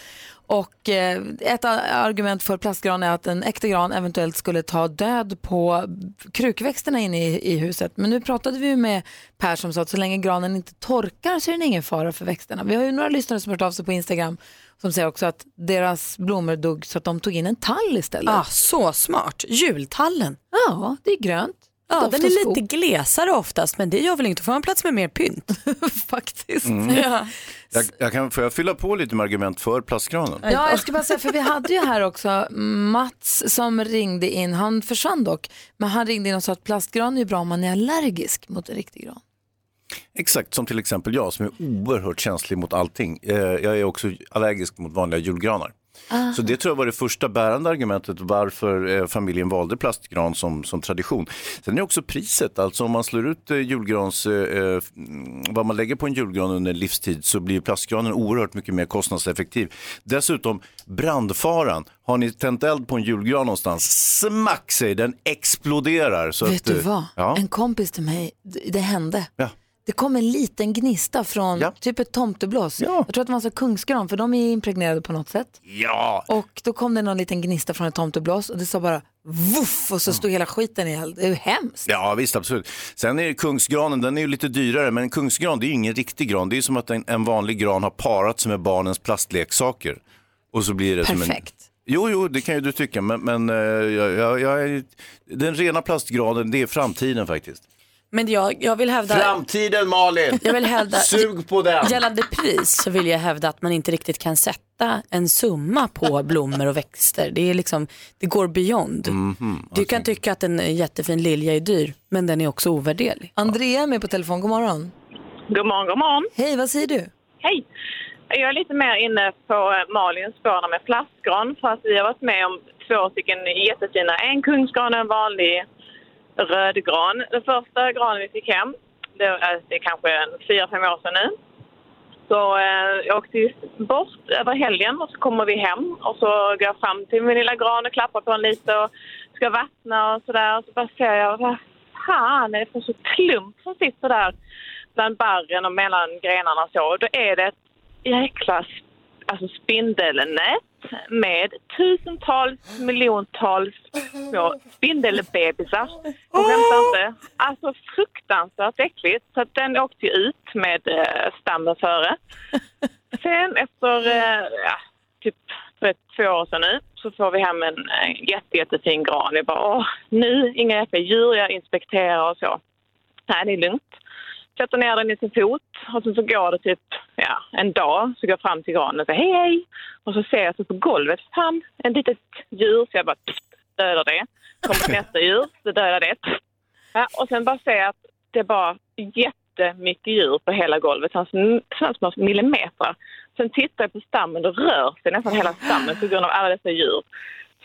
Och eh, ett argument för plastgran är att en äkta gran eventuellt skulle ta död på krukväxterna inne i, i huset. Men nu pratade vi med Per som sa att så länge granen inte torkar så är det ingen fara för växterna. Vi har ju några lyssnare som har hört av sig på Instagram som säger också att deras blommor dog så att de tog in en tall istället. Ah, så smart. Jultallen. Ja, det är grönt. Ja, den är lite glesare oftast men det gör väl inte, då får man plats med mer pynt. Faktiskt. Mm. Ja. Jag, jag kan, får jag fylla på lite med argument för plastgranen? Ja, jag ska bara säga, för vi hade ju här också Mats som ringde in, han försvann dock, men han ringde in och sa att plastgran är bra om man är allergisk mot en riktig gran. Exakt, som till exempel jag som är oerhört känslig mot allting. Eh, Jag är också allergisk mot vanliga julgranar. Ah. Så det tror jag var det första bärande argumentet varför eh, familjen valde plastgran som, som tradition. Sen är det också priset, alltså om man slår ut eh, julgrans, eh, eh, mm, vad man lägger på en julgran under livstid så blir plastgranen oerhört mycket mer kostnadseffektiv. Dessutom brandfaran, har ni tänt eld på en julgran någonstans, smack sig, den exploderar. Så Vet att, du eh, vad? Ja. En kompis till mig, det, det hände. Ja. Det kom en liten gnista från typ ett tomteblås. Jag tror att det var så kungsgran för de är impregnerade på något sätt. Ja! Och då kom det någon liten gnista från ett tomteblås och det sa bara voff och så stod hela skiten i eld. Det är ju hemskt. Ja visst, absolut. Sen är kungsgranen, den är ju lite dyrare, men en kungsgran det är ju ingen riktig gran. Det är ju som att en, en vanlig gran har parat sig med barnens plastleksaker. Och så blir det som en... Perfekt. Jo, jo, det kan ju du tycka, men, men eh, jag, jag, jag den rena plastgranen, det är framtiden faktiskt. Men jag, jag vill hävda... Framtiden Malin! Jag vill hävda, Sug på den! Gällande pris så vill jag hävda att man inte riktigt kan sätta en summa på blommor och växter. Det, är liksom, det går beyond. Mhm, Du kan tycka att en jättefin lilja är dyr, men den är också ovärderlig. Andrea är med på telefon, god morgon. God morgon, god morgon. Hej, vad säger du? Hej. Jag är lite mer inne på eh, Malins spår med plastgran för att vi har varit med om två stycken jättefina. En kungsgran och en vanlig rödgran. Den första granen vi fick hem, det, är- eh, kanske fyra, fem år sedan nu. Så eh, jag åkte bort över helgen och så kommer vi hem och så går jag fram till min lilla gran och klappar på den lite och ska vattna och sådär. Och så bara ser jag, vad fan är det för så klump som sitter där bland barren och mellan grenarna och så. Och då är det ett jäkla alltså spindelnät med tusentals, miljontals små spindelbebisar. Och skämtar inte. Alltså fruktansvärt äckligt. Så att den åkte ju ut med eh, stammen före. Sen efter eh, ja, typ för ett, två år sedan nu så får vi hem en eh, jätte, jättefin gran. Jag bara, åh, nu inga jäkla djur, jag inspekterar och så. Nej, det är lugnt. Sätter ner den i sin fot och sen så går det typ ja, en dag så går jag fram till granen och säger hej hej. Och så ser jag så på golvet, fram en litet djur så jag bara dödar det. Kommer till nästa djur, så dödar det. Ja, och sen bara ser jag att det är bara jättemycket djur på hela golvet, sådana små millimeter. Sen tittar jag på stammen och rör sig nästan hela stammen på grund av alla dessa djur.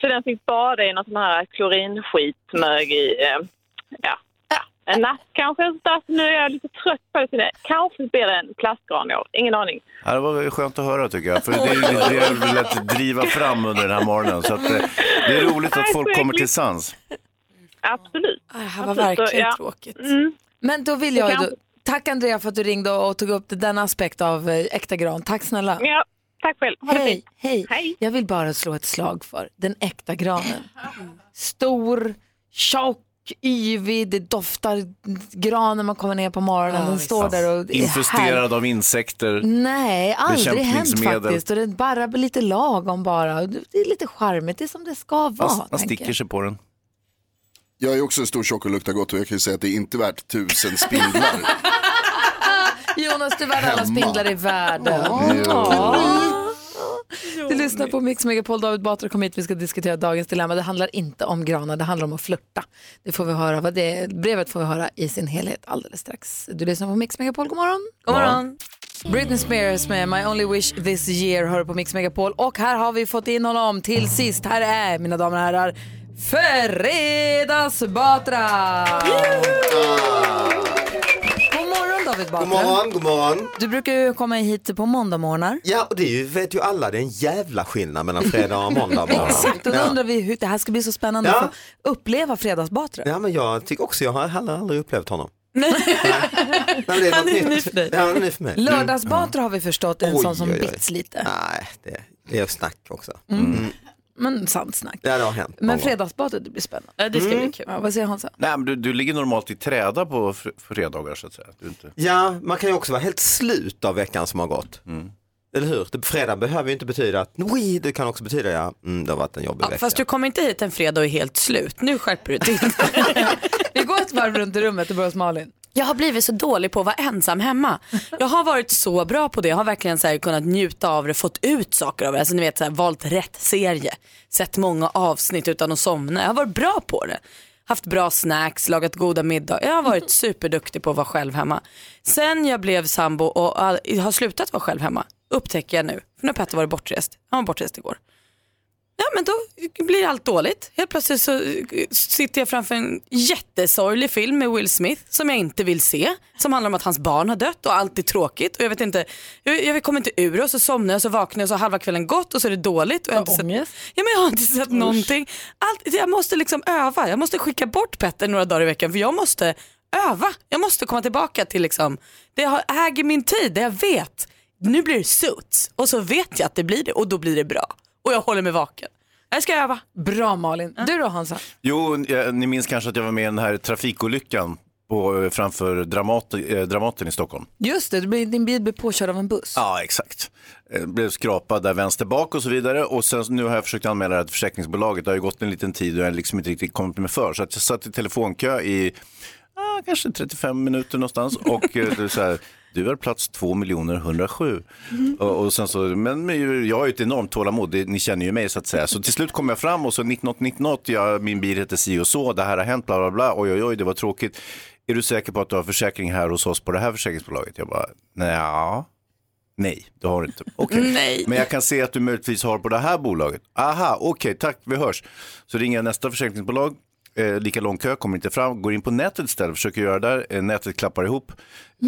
Så den fick bada i någon sån här klorinskitmög i, eh, ja, en natt kanske. Därför nu är jag lite trött på det. Kanske blir det en plastgran i år, ingen aning. Ja, det var skönt att höra tycker jag, för det är ju det jag vill att driva fram under den här morgonen. Så att, eh, det är roligt att folk kommer till sans. Absolut. Det här var Absolut. verkligen Ja. tråkigt. Mm. Men då vill jag ju då, tack Andrea för att du ringde och tog upp denna aspekt av eh, äkta gran. Tack snälla. Ja, tack själv. Ha Hej, hej. Hej. Jag vill bara slå ett slag för den äkta granen. Stor, tjock, yvig, det doftar gran när man kommer ner på morgonen. den står där och. Infesterad av insekter. Nej, aldrig hänt faktiskt. Och den bara lite lagom bara. Det är lite charmigt, det är som det ska vara. Man, sticker jag. sig på den. Jag är också stor, tjock och luktar gott och jag kan ju säga att det är inte värt tusen spindlar. Jonas, du är värd alla spindlar i världen. Jo. Du lyssnar på Mix Megapol, David Batra kom hit, vi ska diskutera dagens dilemma. Det handlar inte om granar, det handlar om att flirta. Det får vi höra, vad det är. brevet får vi höra i sin helhet alldeles strax. Du lyssnar på Mix Megapol, god morgon. God morgon. Britney Spears med My Only Wish This Year hör på Mix Megapol och här har vi fått in honom till sist. Här är, mina damer och herrar, Fredags Batra! David Batra. God morgon, god morgon. Du brukar ju komma hit på måndagmorgnar. Ja, och det ju, vet ju alla, det är en jävla skillnad mellan fredag och måndag. Exakt, och då ja. undrar vi hur det här ska bli så spännande Ja. att få uppleva Fredagsbatra. ja, men jag tycker också, jag har heller aldrig upplevt honom. Nej. men det är Han är ny för dig. Ja, han är ny för mig. Lördagsbatra har vi förstått en Oj, sån som oj, oj. bits lite. Nej, det, det är snack också. Mm. Mm. Men sant snack. Det har hänt. Men fredagsbatra, det blir spännande. Ja, det ska Mm. bli kul. Ja, vad säger Hansa? Nej, men du, du ligger normalt i träda på fr- fredagar så att säga. Du inte... Ja, man kan ju också vara helt slut av veckan som har gått. Eller hur? Det, fredag behöver ju inte betyda att, oui, det kan också betyda, ja, mm, det har varit en jobbig Ja, vecka. fast du kommer inte hit en fredag och är helt slut. Nu skärper du dig. Vi går ett varv runt i rummet och börjar hos Malin. Jag har blivit så dålig på att vara ensam hemma. Jag har varit så bra på det. Jag har verkligen så kunnat njuta av det, fått ut saker av det. Alltså, ni vet, så här, valt rätt serie, sett många avsnitt utan att somna. Jag har varit bra på det. haft bra snacks, lagat goda middagar. Jag har varit superduktig på att vara själv hemma. Sen jag blev sambo och all, har slutat vara själv hemma upptäcker jag nu, för nu har Petter varit bortrest. Han var bortrest igår. Ja men då blir allt dåligt. Helt plötsligt så eh, sitter jag framför en jättesorglig film med Will Smith som jag inte vill se. Som handlar om att hans barn har dött och allt är tråkigt. Och jag vet inte, jag, jag kommer inte ur och så somnar jag så vaknar jag och så halva kvällen gått och så är det dåligt. Och jag, har inte sett, ja, men jag har inte sett någonting. Allt, jag måste liksom öva, jag måste skicka bort Petter några dagar i veckan för jag måste öva. Jag måste komma tillbaka till liksom, det jag äger min tid, det jag vet. Nu blir det suits och så vet jag att det blir det och då blir det bra. Och jag håller mig vaken. Jag ska öva. Bra Malin. Du då Hansa? Jo, eh, ni minns kanske att jag var med i den här trafikolyckan på, eh, framför Dramat, eh, Dramaten i Stockholm. Just det, din bil blev påkörd av en buss. Ja, exakt. Eh, Blev skrapad där vänster bak och så vidare. Och sen nu har jag försökt anmäla det här till försäkringsbolaget. Det har ju gått en liten tid och jag har liksom inte riktigt kommit mig för. Så att jag satt i telefonkö i ah, kanske 35 minuter någonstans. Och så här, du är plats 2 miljoner 107. Och, och sen så, men jag har ju ett enormt tålamod, det, ni känner ju mig så att säga. Så till slut kom jag fram och så 1980, 1980 ja, min bil heter si och så, det här har hänt, bla bla bla, oj oj oj, det var tråkigt. Är du säker på att du har försäkring här hos oss på det här försäkringsbolaget? Jag bara, nej, ja. Nej, det har du inte. Okej. Nej. Men jag kan se att du möjligtvis har på det här bolaget. Aha, okej, tack, vi hörs. Så ringer jag nästa försäkringsbolag, eh, lika lång kö, kommer inte fram, går in på nätet istället, försöker göra det där, eh, nätet klappar ihop.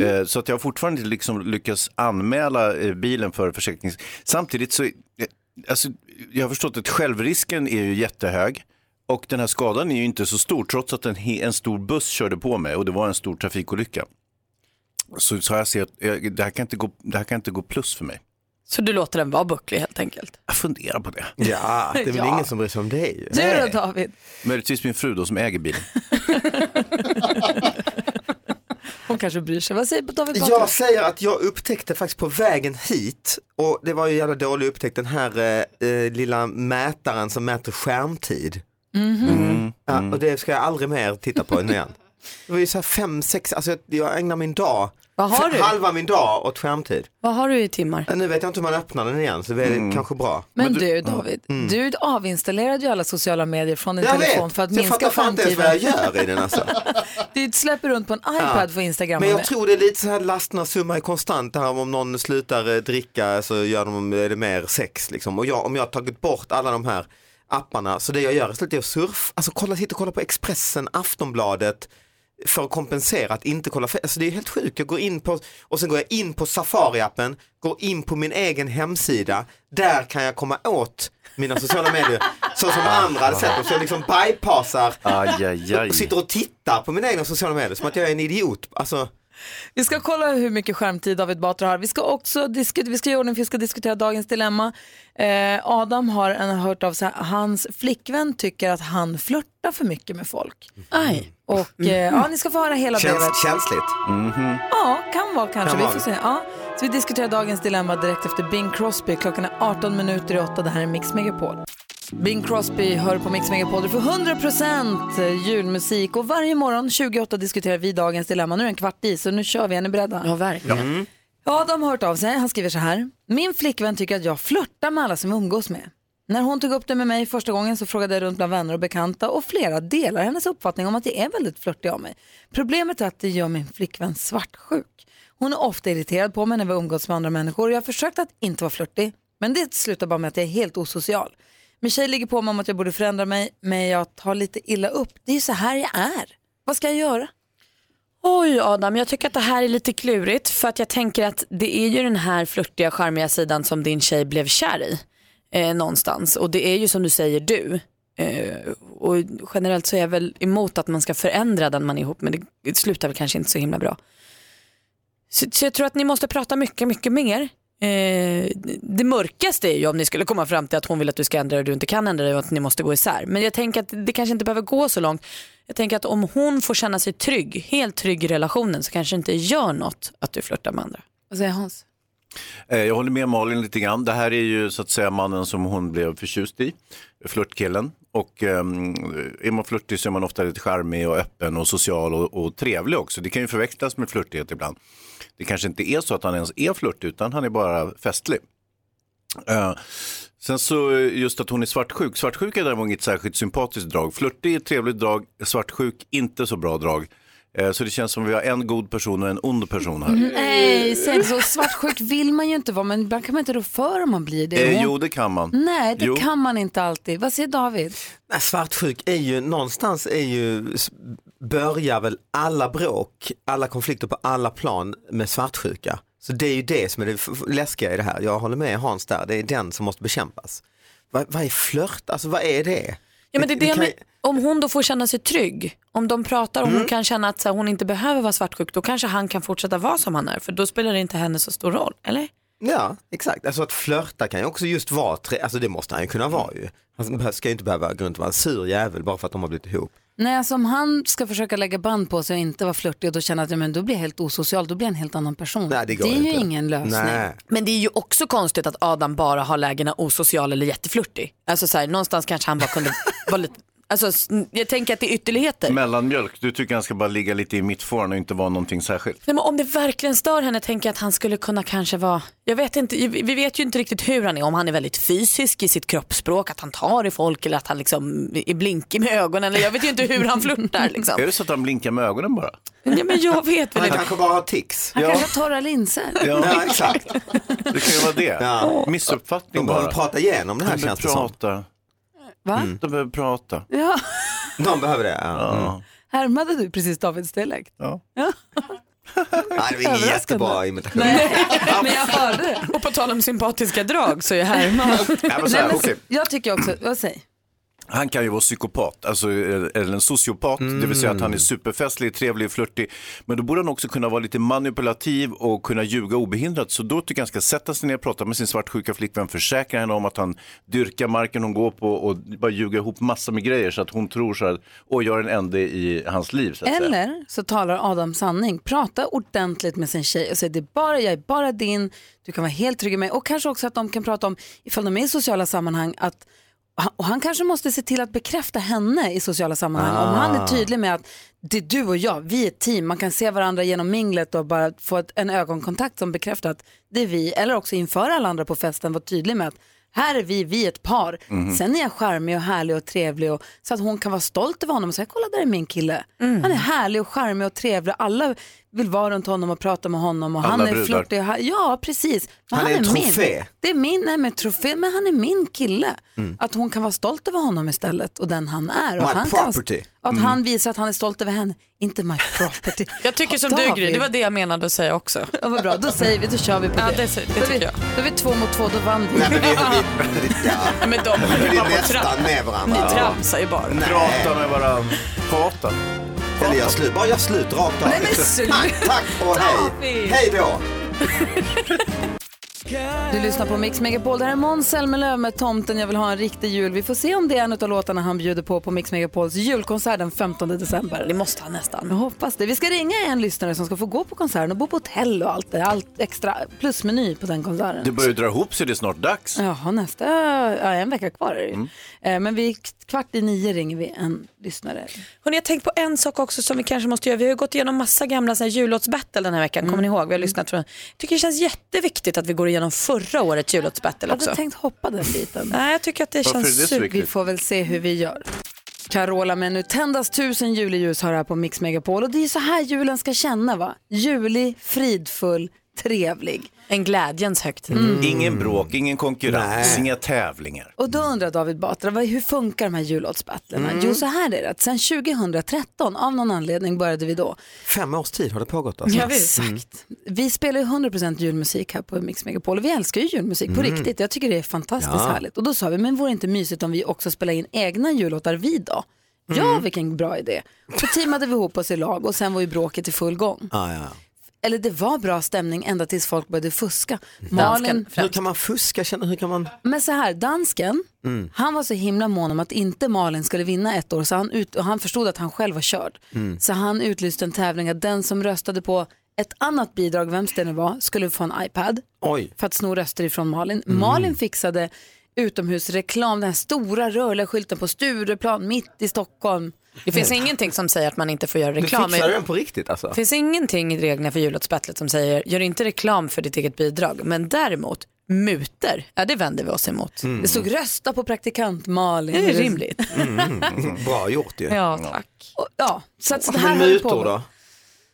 Eh, så att jag har fortfarande inte liksom lyckats anmäla eh, bilen för försäkrings... Samtidigt så, alltså, jag har förstått att självrisken är ju jättehög. Och den här skadan är ju inte så stor, trots att en, en stor buss körde på mig och det var en stor trafikolycka. Så, så jag sett att eh, det här, kan inte gå, det här kan inte gå plus för mig. Så du låter den vara bucklig helt enkelt? Jag funderar på det. Ja, det är väl Ja. ingen som bryr sig om dig. Du då David? Möjligtvis min fru då som äger bilen. Hon kanske bryr sig. Vad säger David Batra? Jag säger att jag upptäckte faktiskt på vägen hit, och det var ju jävla dålig upptäckt, den här eh, eh, lilla mätaren som mäter skärmtid. Mhm. Mm. Ja, och det ska jag aldrig mer titta på nu igen. Det var ju så här fem, sex, alltså jag, jag ägnar min dag, Vad har du? halva min dag åt skärmtid. Vad har du i timmar? Ja, Nu vet jag inte hur man öppnar den igen så det är kanske bra. Men du David, Mm. du avinstallerade ju alla sociala medier från din Jag telefon vet, för att jag minska fattar fan inte ens vad jag skärmtiden. gör i den alltså. Du släpper runt på en iPad på Instagram. Men jag med. tror det är lite så här lastna summa är konstant här om någon slutar eh, dricka så gör de är det mer sex liksom. Och jag, om jag har tagit bort alla de här apparna så det jag gör är att surfa, alltså kolla, sitta och kolla på Expressen, Aftonbladet för att kompensera att inte kolla, alltså det är helt sjukt, jag går in på, och sen går jag in på Safari-appen, går in på min egen hemsida, där kan jag komma åt mina sociala medier så som andra hade sett dem, så jag liksom bypassar Aj, aj, aj. och sitter och tittar på mina egna sociala medier som att jag är en idiot. Alltså, Vi ska kolla hur mycket skärmtid David Batra har. Vi ska också diskutera, vi ska göra ordning, vi ska diskutera dagens dilemma. Eh, Adam har en, hört av sig, hans flickvän tycker att han flörtar för mycket med folk. Aj. Och eh, ja, ni ska få höra hela brevet. Käns, känsligt. Ja, kan vara kanske. Kan vi vara får det. se. Ja. Så vi diskuterar dagens dilemma direkt efter Bing Crosby. Klockan är 18 minuter i 8. Det här är Mix Megapol. Bing Crosby hör på Mix Megapol. Du får 100% julmusik och varje morgon 28 diskuterar vi dagens dilemma. Nu är det en kvart i så nu kör vi. Är ni beredda? Ja, verkligen. Adam har hört av sig. Han skriver så här. Min flickvän tycker att jag flörtar med alla som vi umgås med. När hon tog upp det med mig första gången så frågade jag runt bland vänner och bekanta och flera delar hennes uppfattning om att det är väldigt flörtig av mig. Problemet är att det gör min flickvän svartsjuk. Hon är ofta irriterad på mig när vi umgås med andra människor. Jag har försökt att inte vara flörtig, men det slutar bara med att jag är helt osocial. Min tjej ligger på mig om att jag borde förändra mig, men jag tar lite illa upp. Det är ju så här jag är. Vad ska jag göra? Oj Adam, jag tycker att det här är lite klurigt för att jag tänker att det är ju den här flörtiga, charmiga sidan som din tjej blev kär i eh, någonstans och det är ju som du säger du. Eh, och generellt så är jag väl emot att man ska förändra den man är ihop med, det slutar väl kanske inte så himla bra. Så, så jag tror att ni måste prata mycket, mycket mer. Eh, det mörkaste är ju om ni skulle komma fram till att hon vill att du ska ändra dig och du inte kan ändra dig och att ni måste gå isär. Men jag tänker att det kanske inte behöver gå så långt. Jag tänker att om hon får känna sig trygg, helt trygg i relationen så kanske det inte gör något att du flörtar med andra. Vad säger Hans? Eh, Jag håller med Malin lite grann. Det här är ju så att säga mannen som hon blev förtjust i, flörtkillen. Och um, är man flörtig så är man ofta lite charmig och öppen och social och, och trevlig också. Det kan ju förväxlas med flörtighet ibland. Det kanske inte är så att han ens är flörtig utan han är bara festlig. Uh, Sen så eh, just att hon är svartsjuk. Svartsjuka är däremot inget särskilt sympatiskt drag. Flörtig är ett trevligt drag, svartsjuk inte så bra drag. Eh, Så det känns som vi har en god person och en ond person här. Nej, säg så. Svartsjuk vill man ju inte vara, men ibland kan man inte rå för om man blir det. Eh, jo, det kan man. Nej, det Jo. kan man inte alltid. Vad säger David? Nej, svartsjuk är ju någonstans är ju, börjar väl alla bråk, alla konflikter på alla plan med svartsjuka. Så det är ju det som är det läskiga i det här. Jag håller med Hans där, det är den som måste bekämpas. Vad, vad är flört, alltså vad är det? Ja, men det är Vi det kan- om hon då får känna sig trygg, om de pratar och hon Mm. kan känna att så här, hon inte behöver vara svartsjuk, då kanske han kan fortsätta vara som han är, för då spelar det inte henne så stor roll, eller? Ja, exakt. Alltså att flörta kan ju också just vara, tre... alltså det måste han ju kunna vara ju. Han ska ju inte behöva gå runt och vara en sur jävel bara för att de har blivit ihop. Nej, alltså om han ska försöka lägga band på sig och inte vara flörtig och då känna att ja, men då blir jag helt osocial, då blir jag en helt annan person. Nej, det går är ju inte. ingen lösning. Men det är ju också konstigt att Adam bara har lägena osocial eller jätteflörtig. Alltså så här, någonstans kanske han bara kunde vara lite, alltså jag tänker att det är ytterligheter. Mellanmjölk, du tycker han ska bara ligga lite i mittfåran och inte vara någonting särskilt. Nej, men om det verkligen stör henne tänker jag att han skulle kunna kanske vara, jag vet inte, vi vet ju inte riktigt hur han är, om han är väldigt fysisk i sitt kroppsspråk, att han tar i folk eller att han liksom är blinkig med ögonen, eller jag vet ju inte hur han flörtar liksom. Är det så att han blinkar med ögonen bara? Ja, men jag vet väl Han kanske bara har tics. Han Ja. kanske har torra linser. Ja. exakt. Det kan ju vara det. Ja. Missuppfattning De bara. behöver prata igenom det här De känns det som. Va? De behöver prata. Ja. De behöver det, ja. Mm. Härmade du precis Davids dialekt? Ja. Nej, det var ingen jättebra imitation. Men jag hörde det. Och på tal om sympatiska drag så är Herman. Ja, Nej, här, men. Jag tycker också, vad säger Han kan ju vara psykopat, alltså, eller en sociopat, det vill säga att han är superfestlig, trevlig, flörtig. Men då borde han också kunna vara lite manipulativ och kunna ljuga obehindrat. Så då tycker jag han ska sätta sig ner och prata med sin svartsjuka flickvän, försäkra henne om att han dyrkar marken hon går på och bara ljuga ihop massor med grejer så att hon tror så att, åh, jag är en ände i hans liv. Så att säga. Eller så talar Adam sanning. Prata ordentligt med sin tjej och säg det är bara, jag är bara din, du kan vara helt trygg i mig. Och kanske också att de kan prata om, ifall de är i sociala sammanhang, att och han kanske måste se till att bekräfta henne i sociala sammanhang. Om han är Ah. tydlig med att det är du och jag, vi är ett team, man kan se varandra genom minglet och bara få ett, en ögonkontakt som bekräftar att det är vi. Eller också inför alla andra på festen, vara tydlig med att här är vi, vi är ett par. Mhm. Sen är jag charmig och härlig och trevlig och, så att hon kan vara stolt över honom och säga kolla där är min kille. Mm. Han är härlig och charmig och trevlig. Alla vill vara runt honom och prata med honom och Alla han är brudar. flörtig. och Ja, precis. Men Han är en min. trofé. Det är min, nej men trofé, men han är min kille. Mm. Att hon kan vara stolt över honom istället och den han är. Och My att han kan, property. att Mm. han visar att han är stolt över henne, inte my property. Jag tycker som du Gry, det var det jag menade att säga också. Ja, vad bra, då säger vi, då kör vi på Ja, det. det, det då, är vi, jag. då är vi två mot två, då vann vi. Nej, men det, det, det, ja. Men de ju är att nästan med varandra. Ni tramsar ju bara. Prata med varandra. Prata. Eller gör slut, bara gör slut rakt av. Nej, men. Tack och hej. Hej då. Du lyssnar på Mix Megapol. Det här är Måns Zelmerlöw med Tomten jag vill ha en riktig jul. Vi får se om det är en av låtarna han bjuder på på Mix Megapols julkonsert den 15 december. Det måste han nästan. Jag hoppas det. Vi ska ringa en lyssnare som ska få gå på konserten och bo på hotell och allt det. Allt extra plusmeny på den konserten. Det börjar dra ihop sig, det är snart dags. Jaha, nästa, ja, en vecka kvar är det ju. Mm. Eh, Men vi, kvart i nio ringer vi en lyssnare. Hörrni, jag tänkt på en sak också som vi kanske måste göra. Vi har ju gått igenom massa gamla jullåtsbattle den här veckan. Mm. Kommer ni ihåg? Vi har lyssnat från... Jag tycker det känns jätteviktigt att vi går igenom förra årets jullåtsbattle Jag också. hade tänkt hoppa den biten. Nej, jag tycker att det känns super... Vi får väl se hur vi gör. Carola med Nu tändas tusen juleljus har här på Mix Megapol och det är så här julen ska känna va? Julig, fridfull, trevlig. En glädjens högtid. Mm. Ingen bråk, ingen konkurrens, inga tävlingar. Och då undrar David Batra, vad- hur funkar de här jullåtsbattlarna? Mm. Jo, så här är det. att Sen 2013, av någon anledning började vi då. Fem års tid har det pågått alltså. Ja, Exakt. Vi spelar ju 100% julmusik här på Mix Megapol och vi älskar ju julmusik på Mm. riktigt. Jag tycker det är fantastiskt Ja. härligt. Och då sa vi, men vore det inte mysigt om vi också spelar in egna jullåtar vi då? Ja, Mm. vilken bra idé. Så teamade vi ihop oss i lag och sen var ju bråket i full gång. Ah, ja. Eller det var bra stämning ända tills folk började fuska. Malin, Hur kan man fuska? Känner- Hur kan man... men så här, dansken, Mm. han var så himla mån om att inte Malin skulle vinna ett år så han, ut, och han förstod att han själv var körd. Mm. Så han utlyste en tävling att den som röstade på ett annat bidrag, vems det nu var, skulle få en iPad Oj. för att sno röster ifrån Malin. Mm. Malin fixade utomhusreklam, den här stora rörliga skylten på Stureplan mitt i Stockholm. Det finns ingenting som säger att man inte får göra Du reklam. fixar den på riktigt alltså? Det finns ingenting i reglerna för jullåtsbattlet som säger gör inte reklam för ditt eget bidrag. Men däremot muter, ja det vänder vi oss emot. Mm. Det stod rösta på praktikant Malin. Det är rimligt. Mm. Bra gjort ju. Ja, tack. Och, ja, så att så det här Men mutor på. då?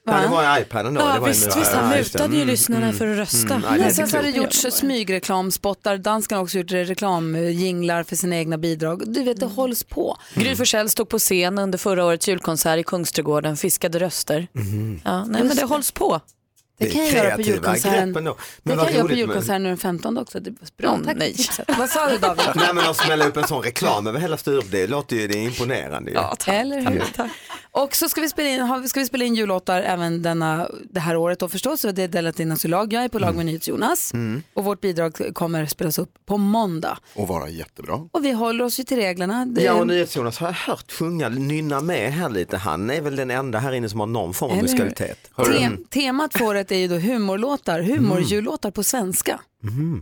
Ja, det var iPaden då. Ja, det var visst, en- visst, han ja, mutade ju lyssnarna för att rösta. nej, det är Men sen så har det gjorts smygreklamspottar, danskarna har också gjort reklamjinglar för sina egna bidrag. Du vet, det hålls på. Gry Forssell stod på scen under förra årets julkonsert i Kungsträdgården, fiskade röster. Ja, nej, men det hålls på. Det kan jag göra på julkonserten. Det Men kan vad jag göra på med- julkonserten nu den 15 också. Det var bra, tack nej. Vad sa du David? Nej men att smälla upp en sån reklam över hela Sturup, det låter ju det är imponerande. Ju. Eller hur? Och så ska vi spela in, ska vi spela in jullåtar även denna, det här året då förstås. Så det är delat i lag. Jag är på lag med NyhetsJonas Mm. och vårt bidrag kommer spelas upp på måndag. Och vara jättebra. Och vi håller oss ju till reglerna. Det, Ja och NyhetsJonas har jag hört sjunga, nynna med här lite. Han är väl den enda här inne som har någon form av musikalitet. Tem, temat för året är ju då humorlåtar, humorjullåtar på svenska.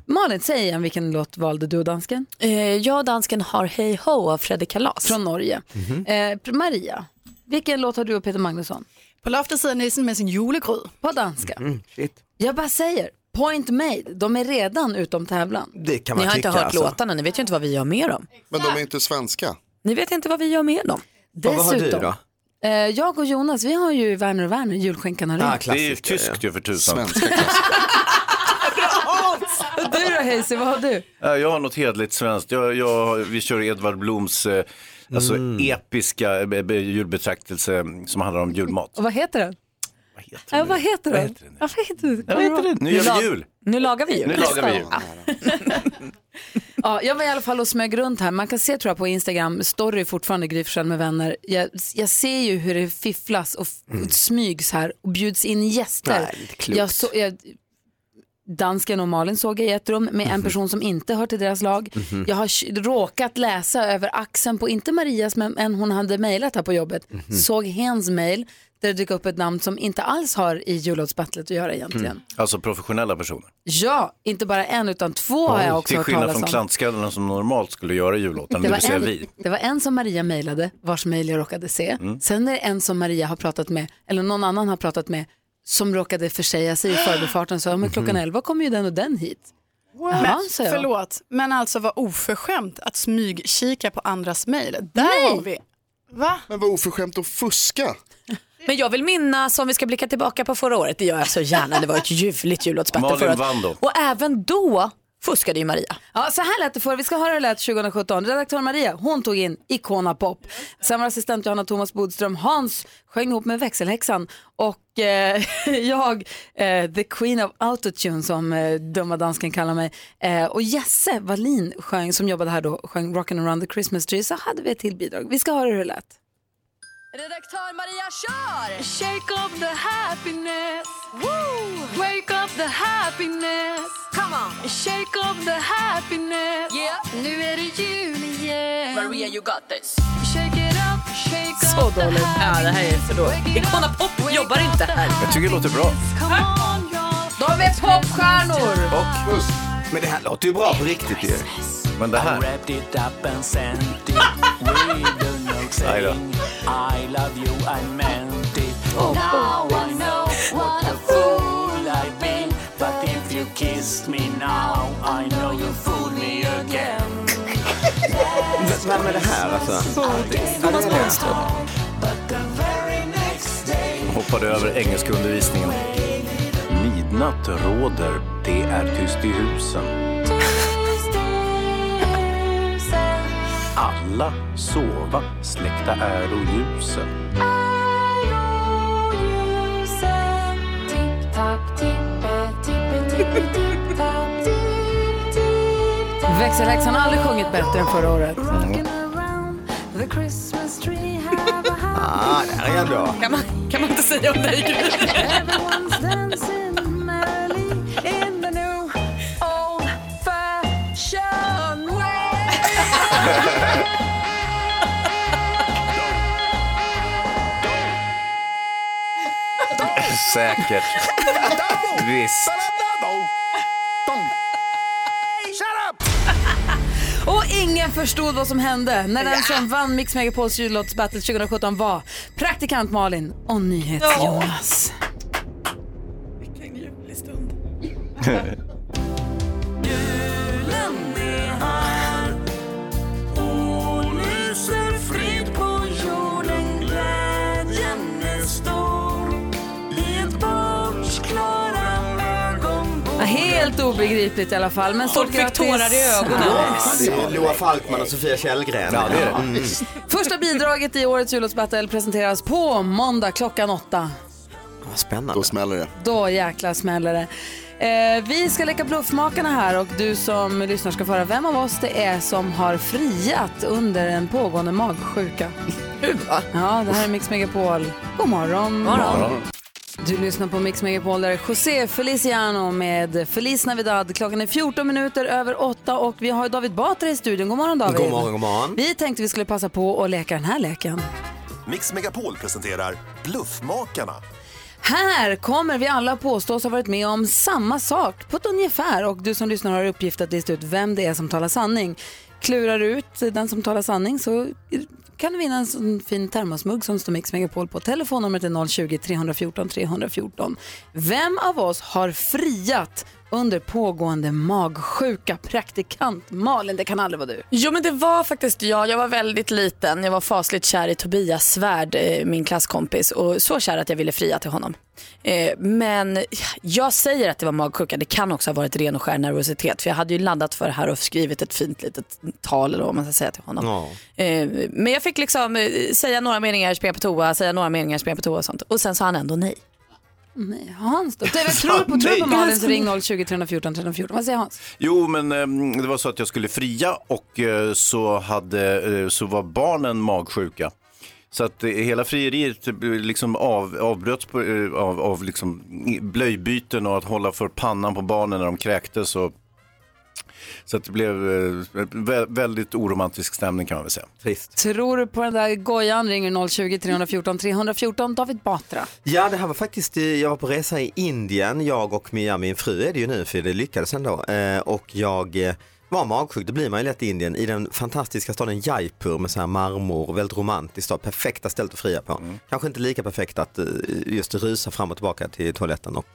Malin, säg igen vilken låt valde du och dansken? Eh, jag och dansken har Hej Ho av Fredrik Kalas. Från Norge. Eh, Maria, vilken låt har du och Peter Magnusson? På sidder nissen med sin julegrød. På danska. Mm, shit. Jag bara säger, point made, de är redan utom tävlan. Det kan Ni man har inte tycka hört alltså. låtarna, ni vet ju inte vad vi gör med dem. Men de är inte svenska. Ni vet inte vad vi gör med dem. vad har du Dessutom, då? eh, jag och Jonas, vi har ju Werner och Werner, julskinkan har Ah, det är ju tyskt ju för tusan. Svenska. Du då Hayes, vad har du? Ja, Jag har något hedligt svenskt. Jag, jag, vi kör Edvard Bloms eh, alltså, episka eh, be- julbetraktelse som handlar om julmat. Och vad heter den? Ja, vad heter den? Ja, vad heter den? Jag vet inte, nu gör vi jul. Nu lagar vi jul. Nu lagar vi jul. Ja, jag var i alla fall och smög runt här. Man kan se tror jag på Instagram, story fortfarande Gry med vänner. Jag, jag ser ju hur det fifflas och, och smygs här och bjuds in gäster. Nej, jag så, jag, dansken och Malin såg jag i ett rum med en person som inte hör till deras lag. Mhm. Jag har råkat läsa över axeln på, inte Marias, men en hon hade mejlat här på jobbet. Mhm. Såg hens mejl där det dök upp ett namn som inte alls har i jullåtsbattlet att göra egentligen. Mm. Alltså professionella personer. Ja, inte bara en utan två har jag också Till hört skillnad talas från om. klantskallarna som normalt skulle göra jullåten, Det det var, vill säga en, vi. det var en som Maria mejlade, vars mejl jag råkade se. Mm. Sen är det en som Maria har pratat med, eller någon annan har pratat med, som råkade försäga sig i förbifarten. Så, men klockan 11 kommer ju den och den hit. Jaha, Men, sa förlåt, men alltså vad oförskämt att smygkika på andras mejl. Där har vi. Va? Men vad oförskämt att fuska. Men jag vill minnas, om vi ska blicka tillbaka på förra året, det gör jag så gärna, det var ett ljuvligt jullåtsbattle förra året. Och även då fuskade ju Maria. Ja, så här lät det för. Vi ska höra hur det lät 2017. Redaktör Maria, hon tog in Icona Pop. Sen var assistent Johanna Thomas Bodström. Hans sjöng ihop med växelhäxan. Och eh, jag, eh, the queen of autotune som eh, dumma dansken kallar mig. Eh, och Jesse Wallin sjöng, som jobbade här då, sjöng Rockin' around the Christmas tree. Så hade vi ett till bidrag. Vi ska höra hur det lät. Redaktör Maria kör! Shake up the happiness Woo! Wake up the happiness Come on! Shake up the happiness Yeah! Nu är det jul igen Maria, you got this. Shake it up, shake Så up the dåligt. Ja, det här är för dåligt. Icona Pop jobbar inte här. Jag tycker det låter bra. Come on y'all De är popstjärnor! Och, Men det här låter ju bra på riktigt ju. men det här. Aj då. I love you, I meant it. Now Now I know what a fool I've been. But if you kissed me now, I know you fooled me again. Vem är det här alltså? Thomas Bodström. Hoppade över engelskundervisningen. Midnatt råder, det är tyst i husen. Alla sova, släckta är och ljusen. Växelhäxan har aldrig sjungit bättre än förra året. Ah, där är jag då. Kan man, kan man inte säga om dig Gry? Säkert. Visst. Och ingen förstod vad som hände när den som vann Mix Megapols jullåtsbattle 2017 var praktikant Malin och NyhetsJonas. Vilken ljuvlig stund. obegripligt i alla fall. Men Folk fick tårar i ögonen. Ja, det är Loa Falkman och Sofia Källgren. Ja, det är det. Mm. Första bidraget i årets jullåtsbattle presenteras på måndag klockan åtta. Vad Spännande. Då smäller det. Då jäkla smäller det. Eh, vi ska leka bluffmakarna här och du som lyssnar ska få höra vem av oss det är som har friat under en pågående magsjuka. Ja, det här är Mix Megapol. God morgon. morgon. Du lyssnar på Mix Megapol där är José Feliciano med Feliz Navidad. Klockan är 14 minuter över 8 och vi har David Batra i studion. God morgon David. God morgon, god morgon. Vi tänkte vi skulle passa på att leka den här leken. Mix Megapol presenterar Bluffmakarna. Här kommer vi alla påstås ha varit med om samma sak på ett ungefär och du som lyssnar har uppgift att lista ut vem det är som talar sanning. Klurar du ut den som talar sanning så kan du vinna en sån fin termosmugg som står Mix Megapol på. Telefonnumret är 020-314 314. Vem av oss har friat under pågående magsjuka? Praktikant Malin, det kan aldrig vara du. Jo men det var faktiskt jag. Jag var väldigt liten. Jag var fasligt kär i Tobias Svärd, eh, min klasskompis. Och så kär att jag ville fria till honom. Eh, Men jag säger att det var magsjuka. Det kan också ha varit ren och skär nervositet. För jag hade ju laddat för det här och skrivit ett fint litet tal eller vad man ska säga till honom. Ja. Eh, Men jag fick liksom eh, säga några meningar, springa på toa, säga några meningar, springa på toa och sånt. Och sen sa han ändå nej. Nej, Hans då? Tror du på, tror på Malin så ring 020 314 314. Vad säger Hans? Jo, men eh, det var så att jag skulle fria och eh, så, hade, eh, så var barnen magsjuka. Så att eh, hela frieriet eh, liksom av, avbröts på, eh, av, av liksom blöjbyten och att hålla för pannan på barnen när de kräktes. Och, så att det blev eh, vä- väldigt oromantisk stämning kan man väl säga. Trist. Tror du på den där gojan? Ringer 020 314 314. David Batra. Ja, det här var faktiskt, jag var på resa i Indien, jag och Mia, min fru är det ju nu för det lyckades ändå. Eh, och jag eh, var magsjuk, det blir man ju lätt i Indien, i den fantastiska staden Jaipur med så här marmor, väldigt romantisk stad, perfekta stället att fria på. Kanske inte lika perfekt att eh, just rusa fram och tillbaka till toaletten och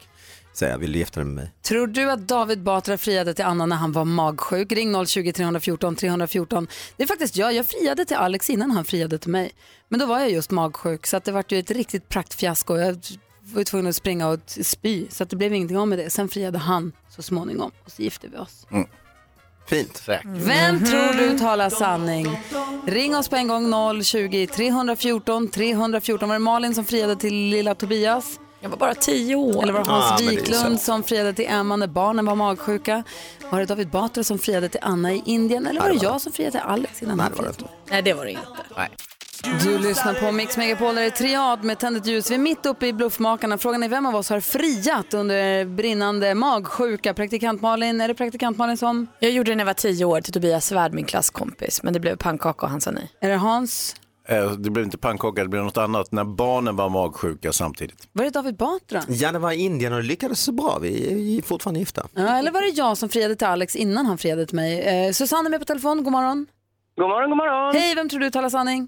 säga vill du gifta dig med mig? Tror du att David Batra friade till Anna när han var magsjuk? Ring 020 314 314. Det är faktiskt jag. Jag friade till Alex innan han friade till mig. Men då var jag just magsjuk så att det var ju ett riktigt praktfiasko. Jag var tvungen att springa och spy så att det blev ingenting av med det. Sen friade han så småningom och så gifte vi oss. Fint. Vem tror du talar sanning? Ring oss på en gång 020 314 314. Var det Malin som friade till lilla Tobias? Jag var bara tio år. Eller var det Ah, Hans är Wiklund som friade till Emma när barnen var magsjuka? Var det David Batra som friade till Anna i Indien? Eller var Nej, det jag som friade till Alex innan Nej, han det var det friade? inte. Nej det var det inte. Du lyssnar på Mix Megapol, där det är triad med tändet ljus. Vi är mitt uppe i Bluffmakarna. Frågan är vem av oss har friat under brinnande magsjuka? Praktikant Malin, är det praktikant Malin som? Jag gjorde det när jag var tio år till Tobias Svärd, min klasskompis. Men det blev pannkaka och han sa nej. Är det Hans? Eh, Det blev inte pannkaka, det blev något annat när barnen var magsjuka samtidigt. Var det David Batra? Ja, det var i Indien och det lyckades så bra, vi är fortfarande gifta. Ja, eller var det jag som friade till Alex innan han friade till mig? Eh, Susanne är med på telefon, god morgon. God morgon, god morgon. Hej, vem tror du talar sanning?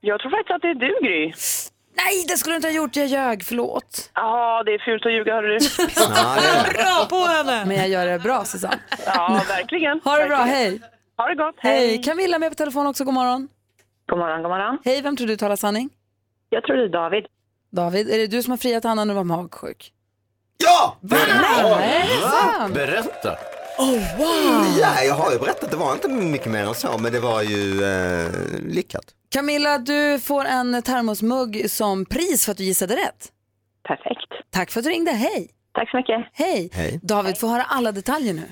Jag tror faktiskt att det är du, Gry. Nej, det skulle du inte ha gjort, jag ljög, förlåt. Ja, det är fult att ljuga, hörru du. Bra på henne! Men jag gör det bra, Susanne. Ja, verkligen. Ha det bra, hej. Ha det gott, Hej. hej. Camilla är med på telefon också, god morgon. God morgon, god morgon. Hej, vem tror du talar sanning? Jag tror det är David. David, är det du som har friat Anna när du var magsjuk? Ja! Sant. Berätta! Oh, wow. Ja, jag har ju berättat, det var inte mycket mer än så, men det var ju eh, lyckat. Camilla, du får en termosmugg som pris för att du gissade rätt. Perfekt. Tack för att du ringde, hej. Tack så mycket. Hej. Hej. David, får höra alla detaljer nu.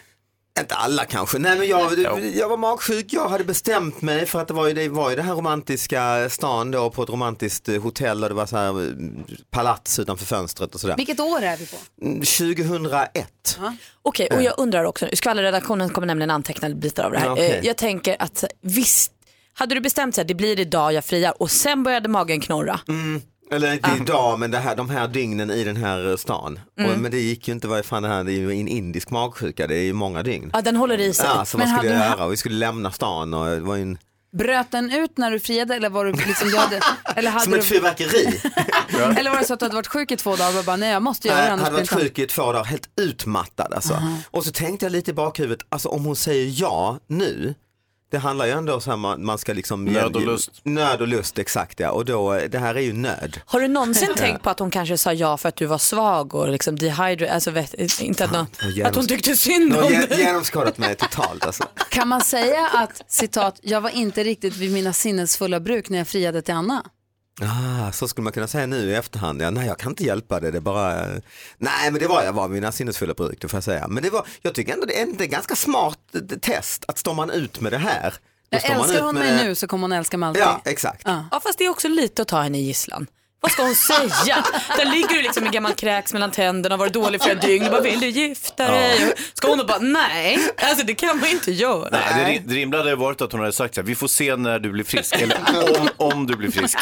Inte alla kanske, nej men jag, jag var magsjuk, jag hade bestämt mig för att det var ju det, var ju det här romantiska stan då på ett romantiskt eh, hotell och det var så här eh, palats utanför fönstret och sådär. Vilket år är vi på? Mm, 2001. Okej, och jag undrar också, skvallerredaktionen kommer nämligen anteckna bitar av det här. Eh, Jag tänker att visst, hade du bestämt sig att det blir idag jag friar och sen började magen knorra. Mm. Eller inte idag, men det här, de här dygnen i den här eh, stan. Mm. Och, men det gick ju inte, vad fan det här, det är ju en indisk magsjuka, det är ju många dygn. Ja, den håller i sig. Ja, så Men vad skulle hade jag göra? Och vi skulle lämna stan och det var ju en, Bröt den ut när du friade eller var du liksom, du hade, eller hade som ett du, fyrverkeri. eller var det så att du hade varit sjuk i två dagar och bara nej jag måste göra det hade annars varit blir det sjuk i två dagar, helt utmattad alltså. Och så tänkte jag lite i bakhuvudet, alltså om hon säger ja nu, Det handlar ju ändå så här, man, man ska liksom... Nöd och lust. Nöd och lust, exakt ja. Och då, eh, det här är ju nöd. Har du någonsin tänkt på att hon kanske sa ja för att du var svag och liksom dehydrated, alltså vet, inte att, någon, genom- att hon tyckte synd om dig? genomskådat mig totalt alltså. Kan man säga att, citat, jag var inte riktigt vid mina sinnesfulla bruk när jag friade till Anna? Ah, så skulle man kunna säga nu i efterhand. Ja, nej, jag kan inte hjälpa det. Det är bara... Nej, men det var jag var mina sinnesfulla bruk, det får jag säga. Men det var, jag tycker ändå det är ett ganska smart eh, test att står man ut med det här. man älskar ut hon med- mig nu så kommer hon älska mig alltid. Ja, exakt. Ja fast det är också lite att ta henne i gisslan. Vad ska hon säga? Där ligger du liksom med gammal kräks mellan tänderna och varit dålig flera dygn och bara vill du gifta dig? Ska hon då bara nej, alltså det kan man ju inte göra. Nej, det, rim- det rimliga hade varit att hon hade sagt så här, vi får se när du blir frisk, eller om, om du blir frisk.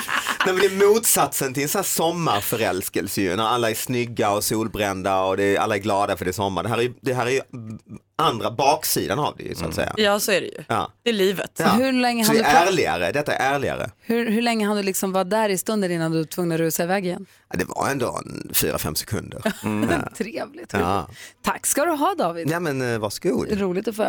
Nej, men det är motsatsen till en sån här sommarförälskelse ju, när alla är snygga och solbrända och det är, alla är glada för det är sommar. Det här är, det här är andra baksidan av det ju, så att säga. Ja så är det ju. Ja. Det är livet. Ja. Hur länge så hann det du är pra- ärligare, detta är ärligare. Hur, hur länge hann du liksom vara där i stunden innan du var tvungen att rusa iväg igen? Ja, det var ändå en fyra, fem sekunder. Trevligt. Ja. Tack ska du ha David. ja, men eh, varsågod. Roligt att få...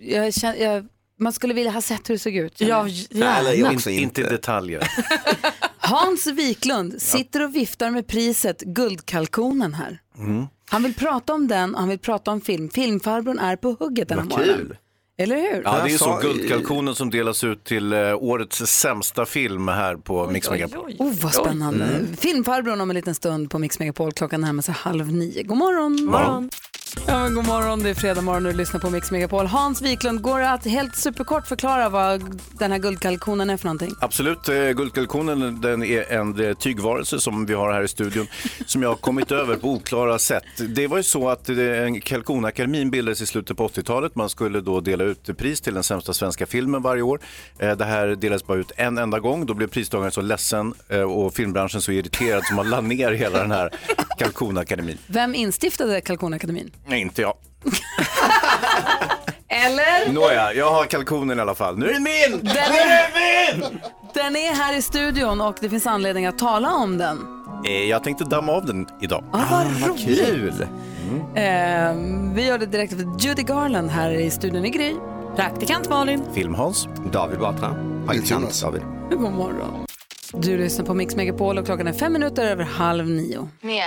Jag känner, jag, man skulle vilja ha sett hur det såg ut. känner Ja, jag. Eller gärna. också Inte i detaljer. Hans Wiklund sitter och viftar med priset Guldkalkonen här. Mm. Han vill prata om den och han vill prata om film. Filmfarbrorn är på hugget den här Vad morgonen. kul. Eller hur? Ja, det är ju så. Guldkalkonen som delas ut till eh, årets sämsta film här på Mix Megapol. Oh, vad spännande. Mm. Filmfarbrorn om en liten stund på Mix Megapol. Klockan närmar sig halv nio. God morgon. morgon. Ja, men god morgon. Det är fredag morgon och du lyssnar på Mix Megapol. Hans Wiklund, går det att helt superkort förklara vad den här guldkalkonen är för någonting? Absolut, eh, guldkalkonen den är en eh, tygvarelse som vi har här i studion som jag har kommit över på oklara sätt. Det var ju så att eh, kalkonakademin bildades i slutet på 80-talet. Man skulle då dela ut pris till den sämsta svenska filmen varje år. Det här delades bara ut en enda gång. Då blev pristagaren så ledsen och filmbranschen så irriterad så man la ner hela den här kalkonakademin. Vem instiftade Kalkonakademin? Nej, inte jag. Eller? Nåja, jag har kalkonen i alla fall. Nu är den min! Den är, den är här i studion och det finns anledning att tala om den. Eh, Jag tänkte damma av den idag. Ah, vad roligt. Kul! Eh, vi gör det direkt efter Judy Garland här i studion i Gry. Praktikant Malin. Filmhans. David Batra. Praktikant David. God morgon. Du lyssnar på Mix Megapol och klockan är fem minuter över halv nio. Meow.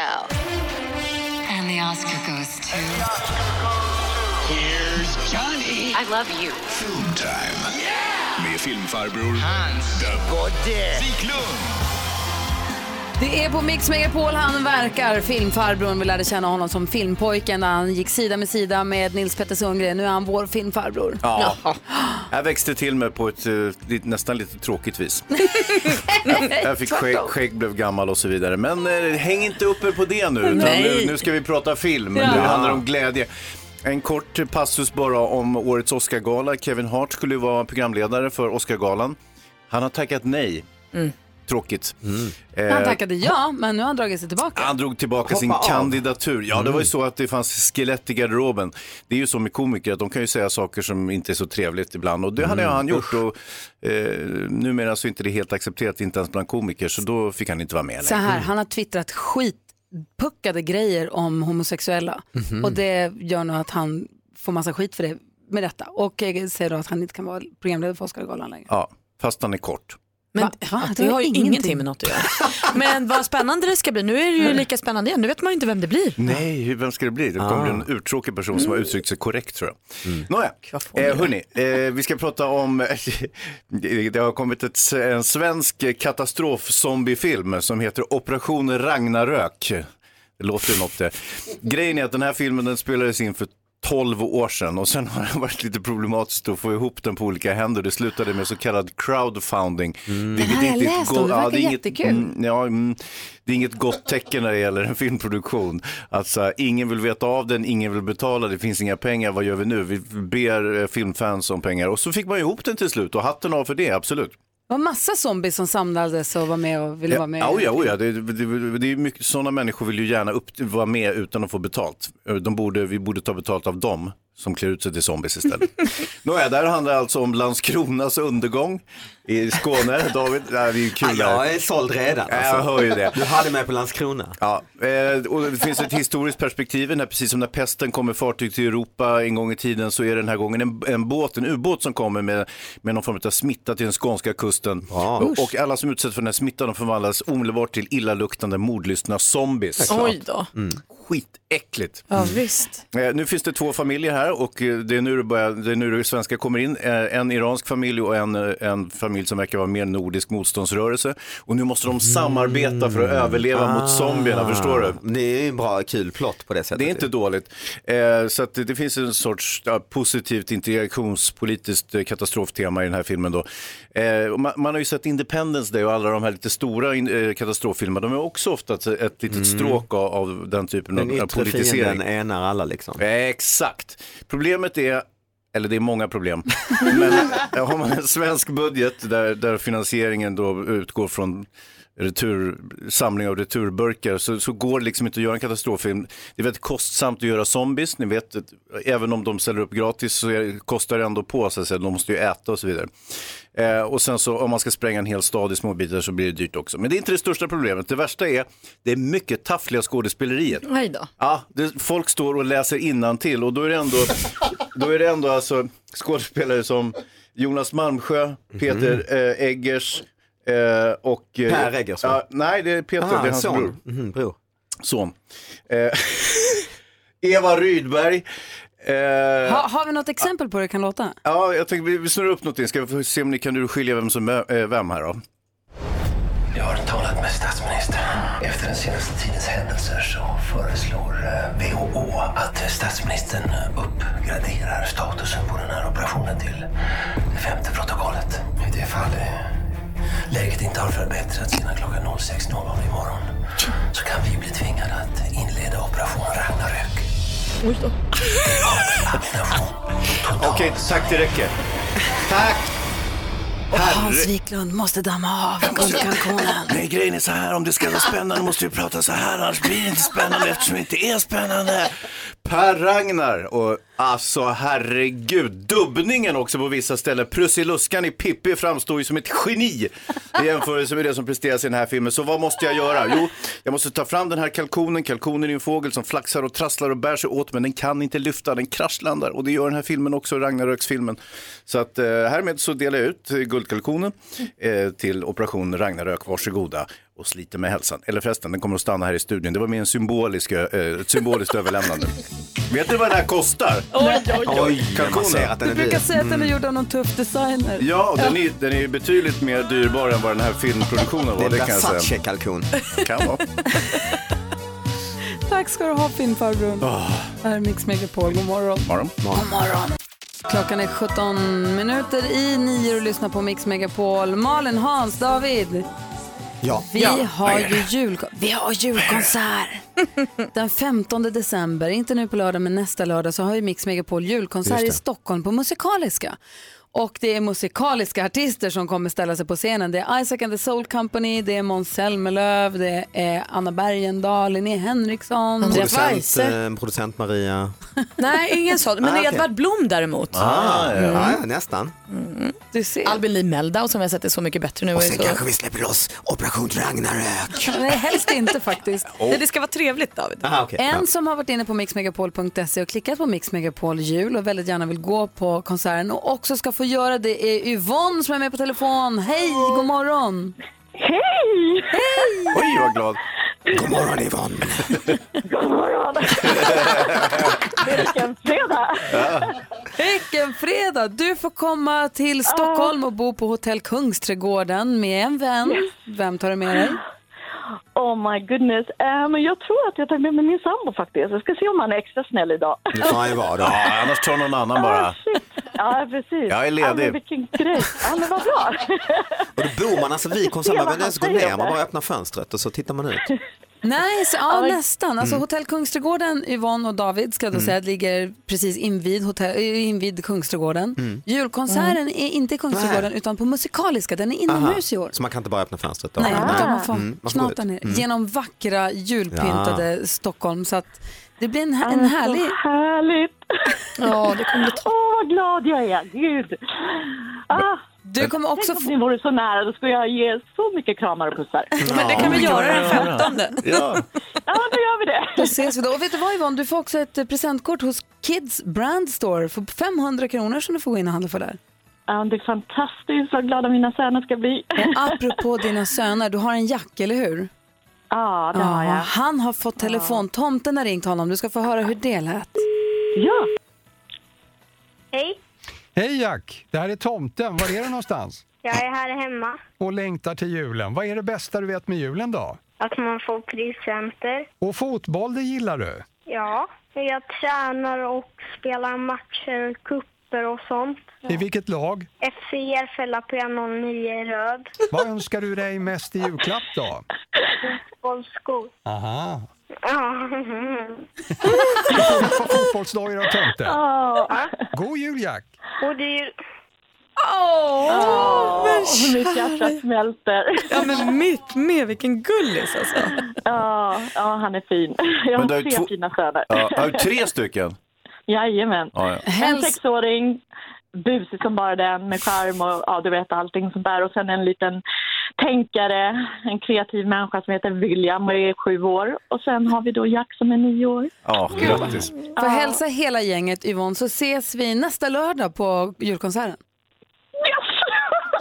And the Oscar goes to... Here's Johnny. I love you. Film time. Med filmfarbror Hans the Godde Wiklund. Det är på Mix Megapol han verkar, filmfarbrorn. Vi lärde känna honom som filmpojken när han gick sida med sida med Nils Petter Sundgren. Nu är han vår filmfarbror. Ja. Jag växte till mig på ett eh, nästan lite tråkigt vis. Jag fick skägg, skägg, blev gammal och så vidare. Men eh, häng inte upp er på det nu, utan Nej. nu, nu ska vi prata film. Ja. Nu handlar det om glädje. En kort passus bara om årets Oscargala. Kevin Hart skulle vara programledare för Oscargalan. Han har tackat nej. Tråkigt. Eh, Han tackade ja, men nu har han dragit sig tillbaka. han drog tillbaka Hoppa sin av. kandidatur. Ja, det var ju så att det fanns skelett i garderoben. Det är ju så med komiker att de kan ju säga saker som inte är så trevligt ibland. Och det hade han gjort. Och, eh, numera så är inte det helt accepterat, inte ens bland komiker. Så då fick han inte vara med Så längre. här, han har twittrat skitpuckade grejer om homosexuella. Mhm. Och det gör nog att han får massa skit för det med detta. Och eh, säger då att han inte kan vara programledare för Oscargalan längre. Ja, fast han är kort. Men Va? Va? det har ju ingenting med något att göra. Men vad spännande det ska bli. Nu är det ju lika spännande igen. Nu vet man ju inte vem det blir. Nej, hur- vem ska det bli? Det kommer bli en urtråkig person som har uttryckt sig korrekt tror jag. Nåja, eh, hörni, eh, vi ska prata om, det har kommit ett, en svensk katastrofzombiefilm som heter Operation Ragnarök. Det låter ju något det. Grejen är att den här filmen den spelades in för 12 år sedan och sen har det varit lite problematiskt att få ihop den på olika händer. Det slutade med så kallad crowdfunding. vilket Det inte är ett läst om, det ja, verkar är inget- jättekul. mm, Ja, mm, det är inget gott tecken när det gäller en filmproduktion. Alltså, ingen vill veta av den, ingen vill betala, det finns inga pengar, vad gör vi nu? Vi ber eh, filmfans om pengar och så fick man ihop den till slut och hatten av för det, absolut. Det var massa zombies som samlades och var med och ville vara med. Ja, ja, ja. Det, det, det är mycket, sådana människor vill ju gärna upp, vara med utan att få betalt. De borde, vi borde ta betalt av dem som klär ut sig till zombies istället. Nåja, där handlar det alltså om Landskronas undergång i Skåne. David, det är ju kul. Ja, jag är såld redan. Ja, alltså. Jag hör ju det. Du hade mig på Landskrona. Ja, eh, och det finns ett historiskt perspektiv. När, precis som när pesten kommer fartyg till Europa en gång i tiden så är det den här gången en, en båt, en ubåt som kommer med, med någon form av smitta till den skånska kusten. Och, och alla som utsätts för den här smittan de förvandlas omedelbart till illaluktande mordlystna zombies. Oj då. Skitäckligt. Ja, visst. Eh, nu finns det två familjer här och eh, det är nu det, börjar, det, är nu det svenska kommer in. Eh, en iransk familj och en, eh, en familj som verkar vara mer nordisk motståndsrörelse. Och nu måste de samarbeta för att överleva mot zombierna, förstår du? Ah, Det är ju en bra, kul plott på det sättet. Det är inte dåligt. Eh, så att det, det finns en sorts ja, positivt integrationspolitiskt eh, katastroftema i den här filmen. Då. Eh, man, man har ju sett Independence Day och alla de här lite stora in, eh, katastroffilmerna. De är också ofta ett, ett litet stråk av, av den typen Den av, yttre politisering. fienden enar alla liksom. Exakt. Problemet är, eller det är många problem, men eh, har man en svensk budget där, där finansieringen då utgår från retur, samling av returburkar så, så går det liksom inte att göra en katastroffilm. Det är väldigt kostsamt att göra zombies, ni vet, även om de ställer upp gratis så är, kostar det ändå på, så att säga. de måste ju äta och så vidare. Eh, och sen så om man ska spränga en hel stad i små bitar så blir det dyrt också. Men det är inte det största problemet, det värsta är, det är mycket taffliga skådespeleriet. Oj då. Ja, det, folk står och läser innantill och då är det ändå, då är det ändå alltså skådespelare som Jonas Malmsjö, Peter eh, Eggers eh, och... eh, Per Eggers, va? ja, Nej, det är Peter, Ah, det är hans son. bror. Mhm, bror. Son. Eh, Eva Rydberg. Eh, Ha, har vi något exempel på hur det kan låta? Ja, jag tänkte vi, vi snurrar upp någonting. Ska vi få se om ni kan skilja vem som är eh, vem här då? Jag har talat med statsministern. Efter den senaste tidens händelser så föreslår eh, WHO att statsministern uppgraderar statusen på den här operationen till det femte protokollet. I det fall eh, läget inte har förbättrats innan klockan 06.00 imorgon så kan vi bli tvingade att inleda operation Ragnarök. Oj då. Okej, tack det räcker. Tack! Och Hans Wiklund måste damma av guldkalkonen. Nej, grejen är så här, om det ska vara spännande måste vi prata så här, annars blir det inte spännande eftersom det inte är spännande. Per Ragnar och alltså herregud, dubbningen också på vissa ställen. Prussiluskan i Pippi framstår ju som ett geni i jämförelse med det som presteras i den här filmen. Så vad måste jag göra? Jo, jag måste ta fram den här kalkonen. Kalkonen är en fågel som flaxar och trasslar och bär sig åt, men den kan inte lyfta, den kraschlandar. Och det gör den här filmen också, Ragnaröksfilmen. Så att eh, härmed så delar jag ut eh, guldkalkonen eh, till Operation Ragnarök, varsågoda och sliter med hälsan. Eller förresten, den kommer att stanna här i studion. Det var mer en symbolisk, eh, ett symboliskt överlämnande. Vet ni vad det här kostar? Oj, oj, oj. är Du brukar säga att den är Mm. gjord av någon tuff designer. Ja, och den är, den är betydligt mer dyrbar än vad den här filmproduktionen var. Det är säga. Versace-kalkon. Kan vara. Tack ska du ha filmfarbrorn. Det här är Mix Megapol, god morgon. Morgon. God morgon. Klockan är 17 minuter i nio och lyssnar på Mix Megapol. Malin, Hans, David. Ja. Vi har ju jul, vi har julkonsert. Den 15 december, inte nu på lördag men nästa lördag så har ju Mix Megapol julkonsert i. Stockholm på Musikaliska. Och det är musikaliska artister som kommer ställa sig på scenen. Det är Isaac and the Soul Company, det är Måns Zelmerlöw, det är Anna Bergendahl, Linnea Henriksson, Producent, eh, producent Maria. Nej, ingen sån. Men Ah, okej. Edvard Blom däremot. Ah, ja. Mm. Ja, ja, nästan. Du ser. Albin Lee Meldau som vi har sett är Så mycket bättre nu. Och sen så... kanske vi släpper loss Operation Ragnarök. Nej, helst inte faktiskt. Nej, det ska vara trevligt David. Aha, okay. En som har varit inne på mixmegapol.se och klickat på Mix Megapol jul och väldigt gärna vill gå på konserten och också ska få göra det är Yvonne som är med på telefon. Hej, god morgon! Hej! Hej! Oj, vad glad. God morgon Yvonne. God morgon! Vilken fredag! Vilken fredag! Du får komma till Stockholm och bo på hotell Kungsträdgården med en vän. Vem tar du med dig? Oh my goodness. Eh, men jag tror att jag tar med mig min sambo faktiskt. Jag ska se om han är extra snäll idag. Det får han ju vara då. Ja, annars tar någon annan bara. Ja, precis. Jag är ledig. Ja, men vilken grej. Ja, men vad bra. Och då bor man alltså vid konserten, man behöver inte ens gå ner, man bara öppnar fönstret och så tittar man ut. Nej, så, ja, nästan. Alltså, Mm. Hotell Kungsträdgården, Yvonne och David ska jag då Mm. säga, ligger precis invid, hotell, äh, invid Kungsträdgården. Mm. Julkonserten är inte i Kungsträdgården utan på Musikaliska, den är inomhus i år. Så man kan inte bara öppna fönstret då? Nej, utan man får Mm, man får gå knata ner Mm. genom vackra julpyntade Stockholm. Så att Det blir en, en men så härlig... Härligt. Ja, det kommer Åh, vad glad jag är. Gud. Ah. Du kommer också... Tänk om ni vore så nära, då skulle jag ge så mycket kramar och pussar. Men det kan vi göra den 15. Ja. Ja, då gör vi det. Då ses vi då. Och vet du vad Yvonne, du får också ett eh, presentkort hos Kids Brand Store för 500 kronor som du får gå in och handla för där. Ja, det är fantastiskt. Vad glada mina söner ska bli. Och apropå dina söner, du har en Jack, eller hur? Ja, det har jag. Han har fått telefon. Tomten har ringt honom. Du ska få höra hur det lät. Ja. Hej, Jack, det här är tomten. Var är du någonstans? jag är här hemma. Och längtar till julen. Vad är det bästa du vet med julen då? Att man får presenter. Och fotboll, det gillar du? Ja, jag tränar och spelar matcher, kupper och sånt. I vilket lag? FC Järfälla P09 röd. Vad önskar du dig mest i julklapp då? Fotbollsskor. Aha. Ja. Fot- Fotbollsdojor och tomte. Ja. God jul Jack! Och det är ju... Åh, men mitt hjärta smälter. Ja, men mitt med. Vilken gullis alltså. Ja, ja, han är fin. Jag Men har du tre två- fina söner. Ja, har du tre stycken? Jajamän. Ja, ja. En sexåring, busig som bara den, med charm och ja, du vet allting sånt där. Och sen en liten tänkare, en kreativ människa som heter William och är sju år. Och sen har vi då Jack som är nio år. Ja, grattis. Får hälsa hela gänget Yvonne så ses vi nästa lördag på julkonserten.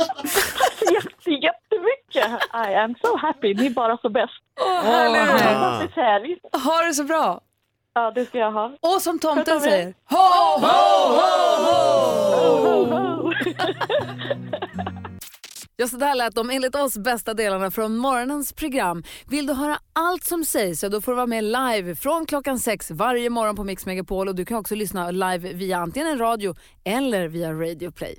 Jätte, jättemycket! I am so happy, ni är bara så bäst. Åh, härlig du är. Fantastisk helg. Ha det så bra! Ja, det ska jag ha. Och som tomten er. säger, ho, ho, ho, ho! Ja, så där lät de enligt oss bästa delarna från morgonens program. Vill du höra allt som sägs så då får du vara med live från klockan sex varje morgon på Mix Megapol och du kan också lyssna live via antingen en radio eller via Radio Play.